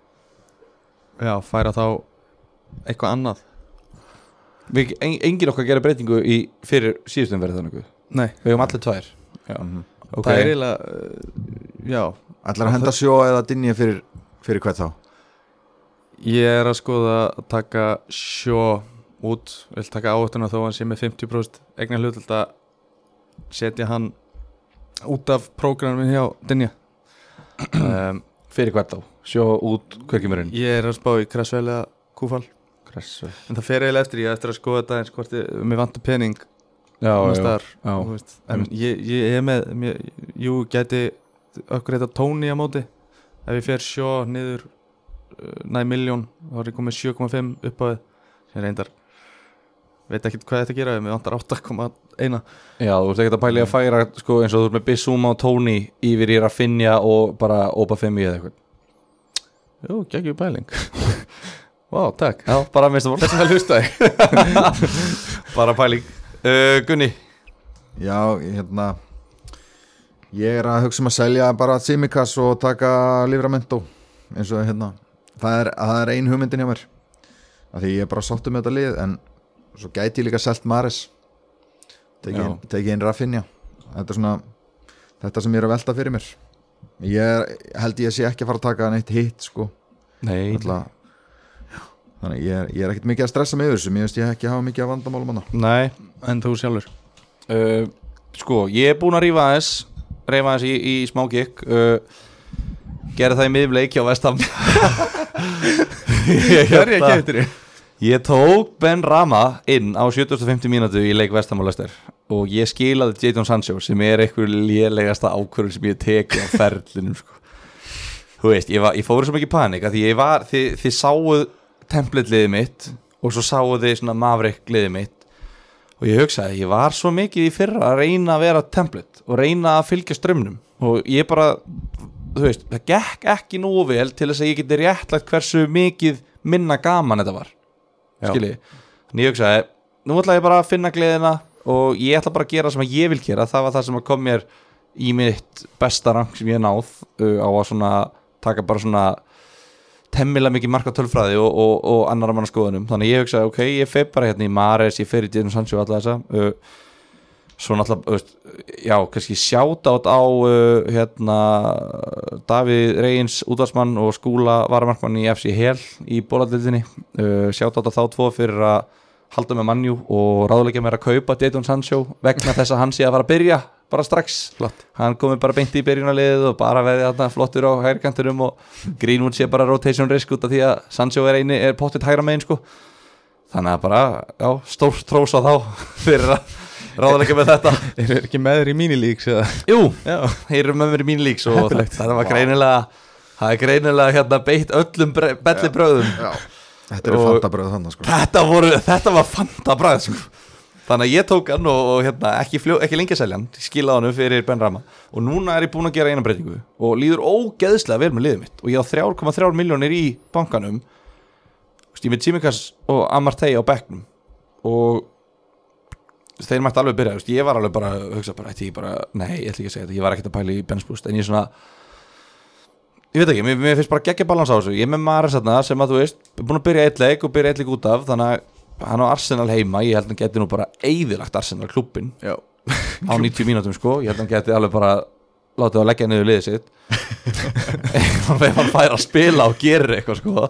já, færa þá eitthvað annað Við, en, engin okkar gerir breytingu í fyrir síðustum verið þannig Guð. Nei, Við höfum allir tvær Já. Ok. það er eiginlega uh, Já, Ætlar að henda sjó eða dinja fyrir, fyrir hvert þá? ég er að skoða að taka sjó út vil taka áhættuna þó að hann sé með 50% eignar hlut að setja hann út af prógramin hjá Dinja um, Fyrir hvert þá? Sjó út hverkjumurinn Ég er að spá í Kressvel eða Kúfal Kressu en það fer eiginlega eftir ég eftir að skoða þetta eins hvort ég, mér vantur pening Já, annars já, já. en ég, ég er með mér, jú, gæti okkur þetta tóni á móti. Ef ég fer sjó niður uh, næ miljón, þá er ég komið 7,5 upp á þið sem reyndar veit ekki hvað þetta gera mér vantar 8,1 Já, þú ert ekkert að pæli að færa sko, eins og þú ert með Bissúma og Tony yfir í Rafinha og bara Opa Femi eða eitthvað. Jú, geggjum pæling Vá, takk. Já, bara að Þessum vel hlustaði Bara pæling. Uh, Gunni? Já, hérna Ég er að hugsa um að selja bara Simikas og taka Livramento eins og hérna. Það er, er ein hugmyndin hjá mér af því ég er bara sáttu með þetta lið en svo gæti ég líka selt Maris tekið teki inn Rafinha. Þetta er svona þetta sem ég er að velta fyrir mér. Ég er, held ég sé ekki að fara að taka neitt hitt sko. Nei, Ætla, þannig ég er, ég er ekkert mikið að stressa yfir þessu. Mér veist ég ekki hafa mikið að vandamálum hana Nei, en þú sjálfur? Uh, Sko, ég er búinn að rífa aðeins Rífa aðeins í, í smá gikk uh, Gerði það í miðum leik hjá Vestam Ég Hvað er ég hérna- ekki eftir því? Ég tók Ben Rama inn á 750 mínútu í leik Vestam og Lester og ég skilaði Jadon Sancho sem er einhver lélegasta ákvörðun sem ég teki á ferlinum sko. Þú veist, ég, var, ég fóru svo mikið í panik að því ég var, þið, þið sáuð template-liðið mitt og svo sáuð þið svona Maverick-liðið mitt. Og ég hugsaði, ég var svo mikið í fyrra að reyna að vera template og reyna að fylgja strömmnum og ég bara, þú veist, það gekk ekki nógu vel til þess að ég geti réttlagt hversu mikið minna gaman þetta var. Já. skilji, þannig ég hugsaði nú ætla ég bara að finna gleðina og ég ætla bara að gera sem að ég vil gera. Það var það sem kom mér í mitt besta rang sem ég náð uh, á að svona taka bara svona temmilega mikið marka tölfræði og, og, og annara manna skoðunum. Þannig ég hugsaði, ok, ég feir bara hérna í Mares ég fer í Dino Sancho alla þessa uh, svo náttúrulega, veist, já, kannski sjátátt á uh, hérna Davíð Reyns útvarsmann og skúla varamarkmann í FC Hel í bóladildinni uh, sjátátt á þá tvo fyrir að halda með mannjú og ráðleika mér að kaupa Dayton Sancho vegna þess að hann sé að fara að byrja bara strax, Flott. hann komi bara beint í byrjunarliðið og bara veði þarna flottur á hægrikanturum og Greenwood sé bara rotation risk út af því að Sancho er eini, er pottitt hægra megin sko. Þannig að bara, já, stórt trós á þá fyrir að ráðleika með þetta. Er þið ekki með þér í mínilíks eða? Jú, Já, þeir eru með mér í mín líks og Heppilegt. þetta var greinilega það er greinilega hérna beitt öllum belli bröðum Já, þetta eru fantabröð þannig sko. þetta, voru, þetta var fanta bræð sko. Þannig að ég tók hann og, og hérna, ekki, ekki lengi að selja hann fyrir Ben Rama. Og núna er ég búinn að gera eina breytingu og líður ógeðslega vel með liðið mitt. Og ég á 3,3 miljónir í bankanum ég með Tímikas og Amartey á bekknum. Og þeir mætti alveg byrja, ég var alveg bara að hugsa bara, ég bara, nei, ég ætla ekki að segja þetta ég var ekkert að pæla í Benz Boost, en ég svona ég veit ekki, mér, mér finnst bara geggja balans á þessu, ég með Maris sem að þú veist, búin að byrja eitt leik og byrja eitt leik út af, þannig að hann á Arsenal heima, ég held að hann geti nú bara eyðilagt Arsenal klubbin já. Á 90 mínútum sko, ég held að hann geti alveg bara látið að leggja niður liðið sitt. Ef hann fær að spila og gerir eitthvað sko.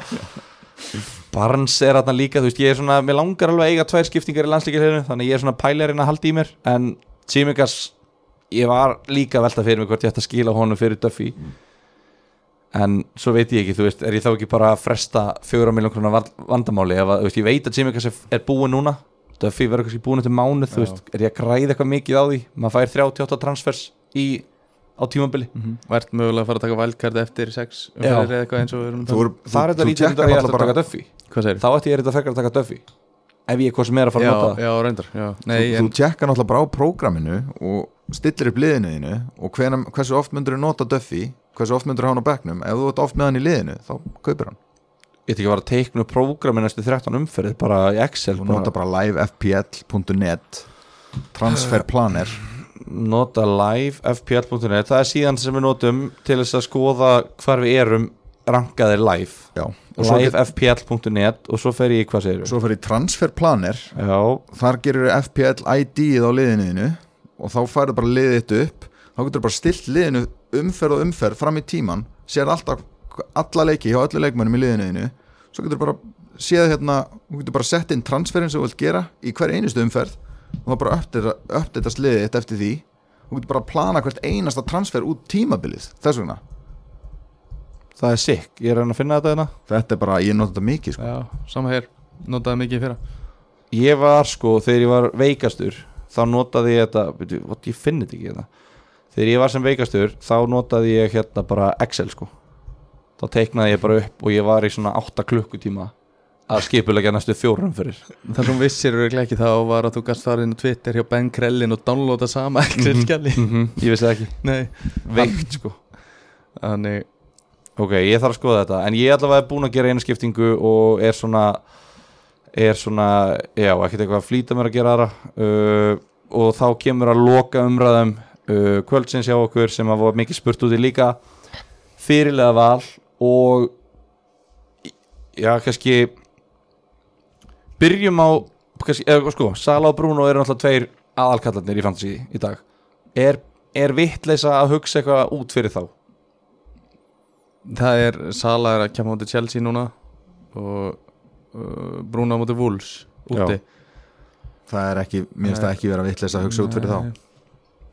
Barnes er þarna líka, þú veist, ég er svona mér langar alveg að eiga tvær skiptingar í landslíkjarinu þannig ég er svona pælarinn að halda í mér. En Tsimikas, ég var líka að velta fyrir mig hvort ég ætti að skila honum fyrir Duffy en svo veit ég ekki, þú veist, er ég þá ekki bara að fresta fjóra miljón krónar vandamáli? Ef að, þú veist, ég veit að Tsimikas er, er búin núna Duffy verður kannski búin eftir mánuð, þú veist, er ég að græða eitthvað mikið á því? Maður fær 38 transfers í, á tímabili. Og ert mögulega að fara að taka valdkart eftir sex Já. umferðir eða eitthvað eins og við erum Þú, er, það er þetta lítið að ég alltaf að taka Duffy. Hvað segir þá ætti ég þetta frekar að taka Duffy ef ég hvað sem er að fara Já, að nota það. já, reyndar já. Nei, þú, en þú tjekkar náttúrulega bara á prógraminu og stillir upp liðinu þínu og hvenam, hversu oft myndur þú nota Duffy hversu oft myndur hann á bekknum? Ef þú ert oft með hann í liðinu þá kaupir hann. Ég ætti ekki að fara að teikna prógrami næstu 13 umferðið bara í Excel þú nota bara? livefpl.net transferplaner nota live fpl.net það er síðan sem við notum til þess að skoða hvar við erum rankaðir live. Livefpl.net og svo fer ég hvað segir svo fyrir transferplaner Já, þar gerur FPL ID-ið á liðinu og þá færðu bara liðið upp. Þá getur bara stilt liðinu umferð og umferð fram í tíman sér alltaf alla leiki hjá öllu leikmönnum í liðinu svo getur bara séð hérna þú getur bara sett inn transferin sem þú vilt gera í hver einustu umferð og þá bara uppdætast liðið þetta eftir því. Þú getur bara að plana hvert einasta transfer út tímabilið þess vegna. Það er sick, ég er að finna þetta hérna. Þetta er bara, ég nota þetta mikið sko. Já, sama hér, notaði mikið í fyrra. Ég var sko, þegar ég var veikastur þá notaði ég þetta veitu, what, ég finn þetta ekki hérna þegar ég var sem veikastur, þá notaði ég hérna bara Excel sko. Þá teiknaði ég bara upp og ég var í svona 8 klukkutíma að skipulegja næstu fjórum fyrir. Það sem vissir eru ekki þá var að þú gæst á Twitter hjá Ben Krellin og downloada sama Excel-skjali -hmm. Ég vissi ekki, Nei, veikt sko. Þannig Ok, ég þarf að skoða þetta En ég er allavega búin að gera einu skiptingu og er svona er svona, já, ekkert eitthvað að flýta mér að gera aðra. Uh, og þá kemur að loka umræðum uh, kvöldsins hjá okkur sem að var mikið spurt út í líka. Fyrirlega val og já, kannski byrjum á kannski, eða, sko, Sala og Bruno eru náttúrulega tveir aðalkallarnir í fantasy í dag. Er, er vittleisa að hugsa eitthvað út fyrir þá? Það er Sala er að kemja mútið Chelsea núna og uh, Bruno mútið Wolves úti. Það er ekki, mér finnst það ekki vera vitleis að hugsa út fyrir þá. Nei.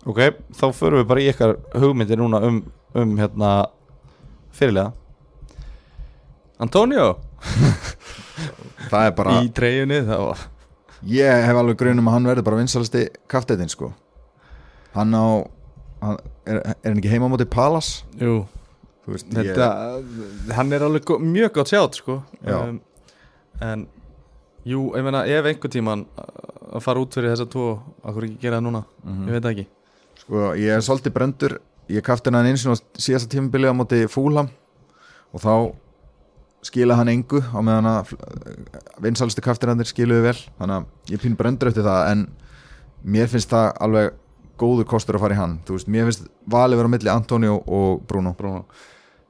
Ok, þá förum við bara í ykkar hugmyndir núna um, um hérna fyrirlega Antonio! Það er bara, í treyjunni var ég hef alveg grunum að hann verður bara vinsalasti kaftetin sko. Hann á hann, er, er hann ekki heima á móti Palas Jú, veist, þetta, hann er alveg mjög gott sjátt sko. Já. en jú, ég meina ef einhver tíman að fara út fyrir þessa tvo akkur ekki gera það núna, Mhm. ég veit ekki Sko, ég er svolítið brendur Ég kafti hann eins og síðasta tímabili á móti Fúlham og þá skila hann engu á meðan að vinsalstu kaftirannir skiluðu vel. Þannig að ég pín brendur eftir það en mér finnst það alveg góður kostur að fara í hann. Þú veist, mér finnst valið vera á milli Antonio og Bruno. Bruno.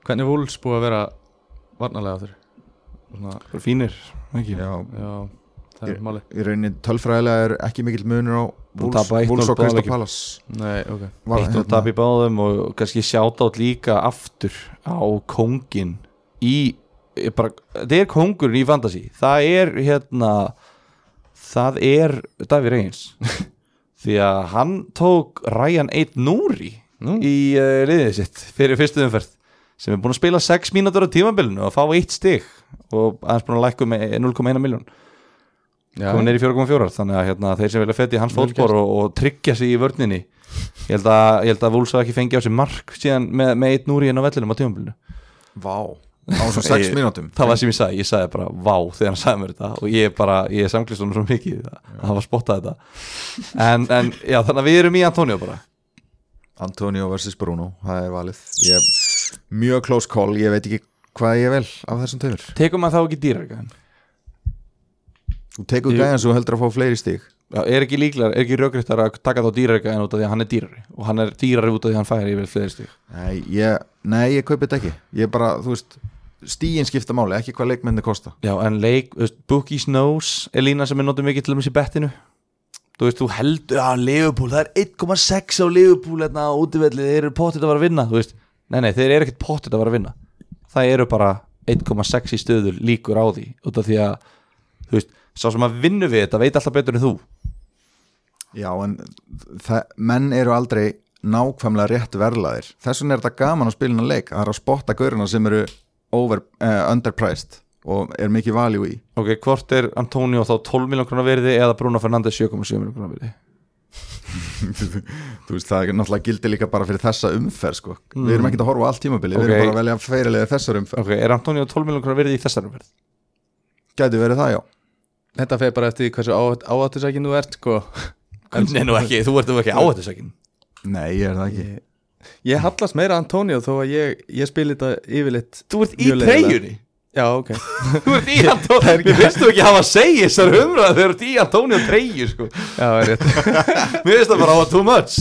Hvernig er Wolves búið að vera varnarlega þurr? Fínir, ekki? Já, já, það er máli í rauninni tölfræðilega er ekki mikill munur á Þú Wolves tapa 1-0 Wolves og Crystal. Palace. Nei, ok. Var- Eitt og tap í báðum og kannski sjáta át líka aftur á kóngin í bara, það er kóngurinn í fantasy. Það er hérna það er Davíð Reyns því að hann tók Ryan 1 núri Nú. í uh, liðið sitt fyrir fyrstu umferð sem er búin að spila 6 mínútur á tímabilinu og fá 1 stig og aðeins búin að lækku með 0,1 miljón komið neyri 4,4 þannig að hérna, þeir sem vilja fætti hans fótspor og, og tryggja sig í vörninni ég held að, að Vúls hafa ekki fengið á sig mark síðan með, með eitt núri inn á vellinum á tímabilinu. Vá, á svo 6 Ég- mínútum. Það var sem ég sagði, ég sagði bara vá þegar hann sagði mér þetta og ég bara, ég er samklist honum svo mikið að var spottað þetta. En, en já, þannig að við erum í Antonio bara. Antonio vs Bruno, það er valið. Ég, mjög close call, ég veit ekki hvað ég vel af þessum tveimur. Tekum maður þá ekki dýrar þú tekur Jú. gæðan svo heldur að fá fleiri stig. Er ekki líklar, er ekki raugrættar að taka þá dýrar en út af því að hann er dýrari? Og hann er dýrari út af því að hann færi yfir fleiri stig? Nei, ég, nei, ég kaupi þetta ekki. Ég bara, þú veist, stíin skipta máli ekki hvað leikmenni kosta. Já, en leik, Bookies Knows er lína sem er notið mikið til dæmis í bettinu. Þú veist, þú heldur að Liverpool, það er 1,6 á Liverpool hérna á útivelli, þeir eru pottit að vera að vinna Þú veist, nei, nei, þeir eru ekkert pottit að vera að vinna. Það eru bara 1,6 í stöður líkur á því út af því að, þú veist, sá sem að vinnu við þetta veit alltaf betur en þú. Já, en það, menn eru aldrei nákvæmlega rétt verlaðir þess vegna er þetta gaman að spila innan leik það er að spotta gaurina sem eru over, uh, underpriced og er mikið valjú í. Ok, hvort er Antonio þá 12 miljón krónar verði eða Bruno Fernandes 7,7 miljón krónar verði þú veist, það er náttúrulega gildi líka bara fyrir þessa umferð sko. við erum ekki að horfa á allt tímabili Ok. við erum bara að velja feirilega þessar umferð. Ok, er Antonio 12 miljón krónar verði í þessar umferð? gæti verið það, já Þetta fer bara eftir hversu áhættusækin þú ert sko. Nei, nú ekki, þú ert nú ekki áhættusækin nei, ég er það ekki. Ég, ég hallast meira Antonio þó að ég, ég spil þetta yfirleitt Þú ert í treyjunni Já, ok. Þú ert í Antonio Mér finnst þú ekki hafa að segja þessar umræð þú ert í Antonio treyju sko. Já, það er rétt. Mér finnst það bara á too much.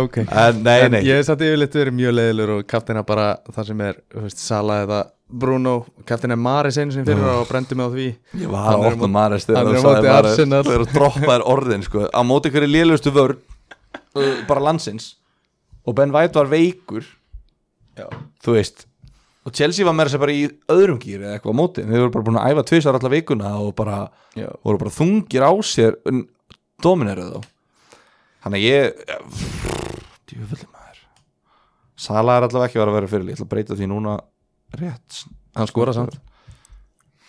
Ok. En nei, En nei. ég hef satt yfirleitt verið mjög leiðilur og kaftina bara það sem er, þú veist, Sala eða Bruno, kaftina er Maris einu sinni fyrir og brendi mig á því. Ég var að á- Maris þegar þú sagði Maris. Þegar þú droppaðir orðin sko. Á móti hverju lélustu vörn uh, Bara landsins. Og Ben White var veikur. Já. Þú veist Og Chelsea var meira sér bara í öðrum gýr eða eitthvað á móti. Þeir voru bara búin að æfa tvisar alla vikuna Og bara Já. voru bara þungir á sér Domineruð þá. Þannig að ég Djúfulli maður. Sala er allavega ekki að vera að vera fyrir. Ég ætla að breyta því núna rétt Hann skora samt.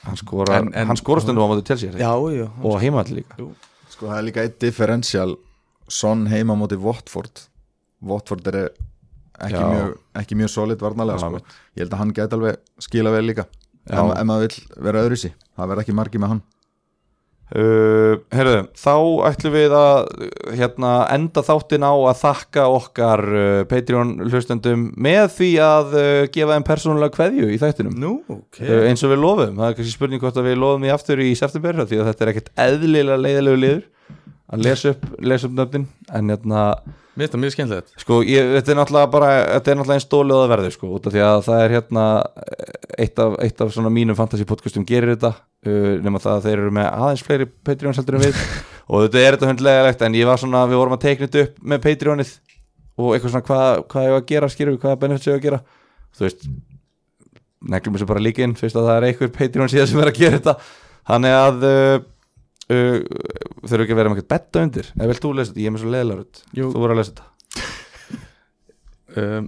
Hann skora, En- en- hann skora stundum á móti Chelsea er það Já, já ekki? Og heimaðall líka. Sko það er líka eitt differential. Son heima móti Watford. Watford er ekki, mjög, ekki mjög solid varnalega sko. Ég held að hann gæti alveg skila vel líka Já. ef, ef maður vill vera öðruvísi. Það verð ekki margi með hann. Uh, Herðu, þá ætlum við að hérna, enda þáttin á að þakka okkar uh, Patreon hlustendum með því að uh, gefa þeim persónulega kveðju í þættinum. Nú, ok. Uh, eins og við lofum, það er kannski spurning hvort að við lofum því aftur í september því að þetta er ekkert eðlilega leiðilegu liður að lesa upp, lesa upp nöfnin en hérna Mér finnst það mjög skemmtilegt. Sko, ég, þetta er náttúrulega bara þetta er náttúrulega einn stólið að verði sko, út af því að það er hérna eitt af, eitt af svona mínum fantasy podcastum gerir þetta uh, nema það að þeir eru með aðeins fleiri Patreons heldur en við. Og þetta er þetta hundlegilegt en ég var svona, við vorum að teikna þetta upp með Patreonið og eitthvað svona hvað, hvað ég var að gera, skýrðu, hvaða benefits ég var að gera. Þú veist neglum þessu bara líka inn, fyrst að það er einhver Patreon síðan sem er að gera þetta. Þannig að uh, uh, þurfum ekki að vera með eitthvað betta undir? Eða vilt þú lesa þetta, ég er með svo Jú. þú voru að lesa þetta. Um,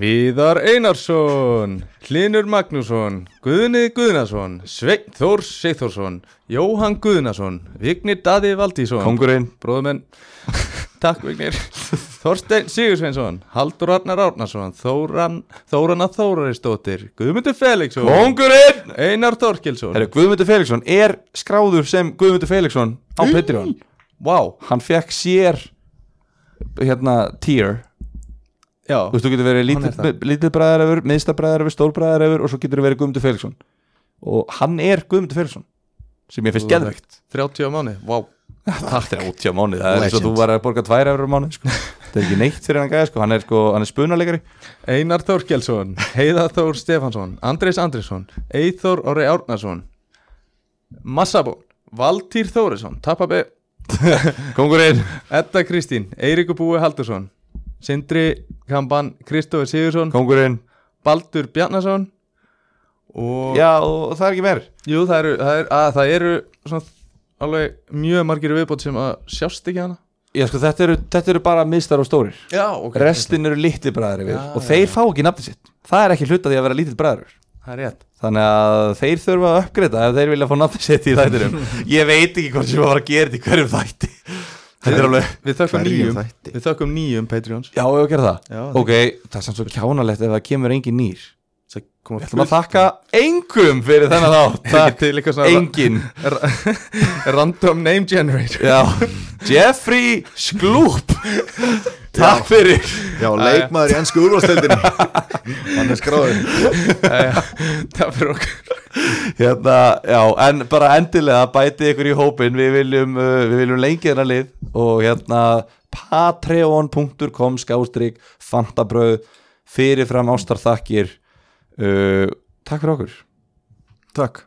Viðar Einarsson Hlinur Magnússon Guðni Guðnason Sveinn Þórs Sigþórsson Jóhann Guðnason Vignir Daði Valdísson. Kongurinn Bróðumenn Takk Vignir. Þorstein Sigursveinsson Haldur Arnar Árnason Þóran, Þórana Þóraristóttir Guðmundur Felixson. Kongurinn Einar Þorkilsson Herru, Guðmundur Felixson er skráður sem Guðmundur Felixson á Patreon. Vá, Hann fekk sér hérna tier já. Þú veist, þú getur verið Hann er það. lítill, lítill bræðarefur, miðsta bræðarefur, stór bræðarefur og svo getur verið Guðmundur Felixson. Og hann er Guðmundur Felixson sem ég finnst geðveikt. 30 á mánu, vá. Það er 80 á mánuð, það er eins og þú var að borga 2 eurur á mánuð sko. Það er ekki neitt fyrir hann gæði, sko. hann er, sko, er spunalegari Einar Þorkelsson, Heiðar Þór Stefansson, Andrés Andrisson, Eithór Orri Árnason, Massabón, Valtýr Þórisson, Tappabe, Kongurinn Edda Kristín, Eiríkur Búi Haldursson, Sindri Kamban, Kristófi Sigursson, Kongurinn Baldur Bjarnason og Já, og það er ekki meir jú, það eru, það, er, að, það eru svona, alveg mjög margir viðbót sem að sjást ekki hana. Já, sko, þetta eru, þetta eru bara miðstar og stórir Já, ok. Restin eru litli bræðar yfir Já, og þeir já. fá ekki nafni sitt Það er ekki hluta því að vera lítill bræður Það er rétt. Þannig að þeir þurfa að uppgreita ef þeir vilja fá nafni sitt í þættinum Ég veit ekki hvort sem að fara að gera þetta í hverjum þætti Við þökkum nýjum, við þökkum nýjum Patreons. Já, ég að gera það? Já, Ok, það er samt svo kjánalegt ef það kemur engin nýr. Við ætlum að þakka engum fyrir þennan svona engin random name generator. Já, Jeffrey Skloop Takk fyrir. Já, leikmaður í ennsku úrvasteldinni Hann er skráður. Takk fyrir okkur. Hérna, Já, en bara endilega bæti ykkur í hópin Við viljum, uh, við viljum lengi þennan lið Og hérna patreon.com skástrík fantabröð fyrirfram ástarþakkir. Uh, Takk fyrir okkur. Takk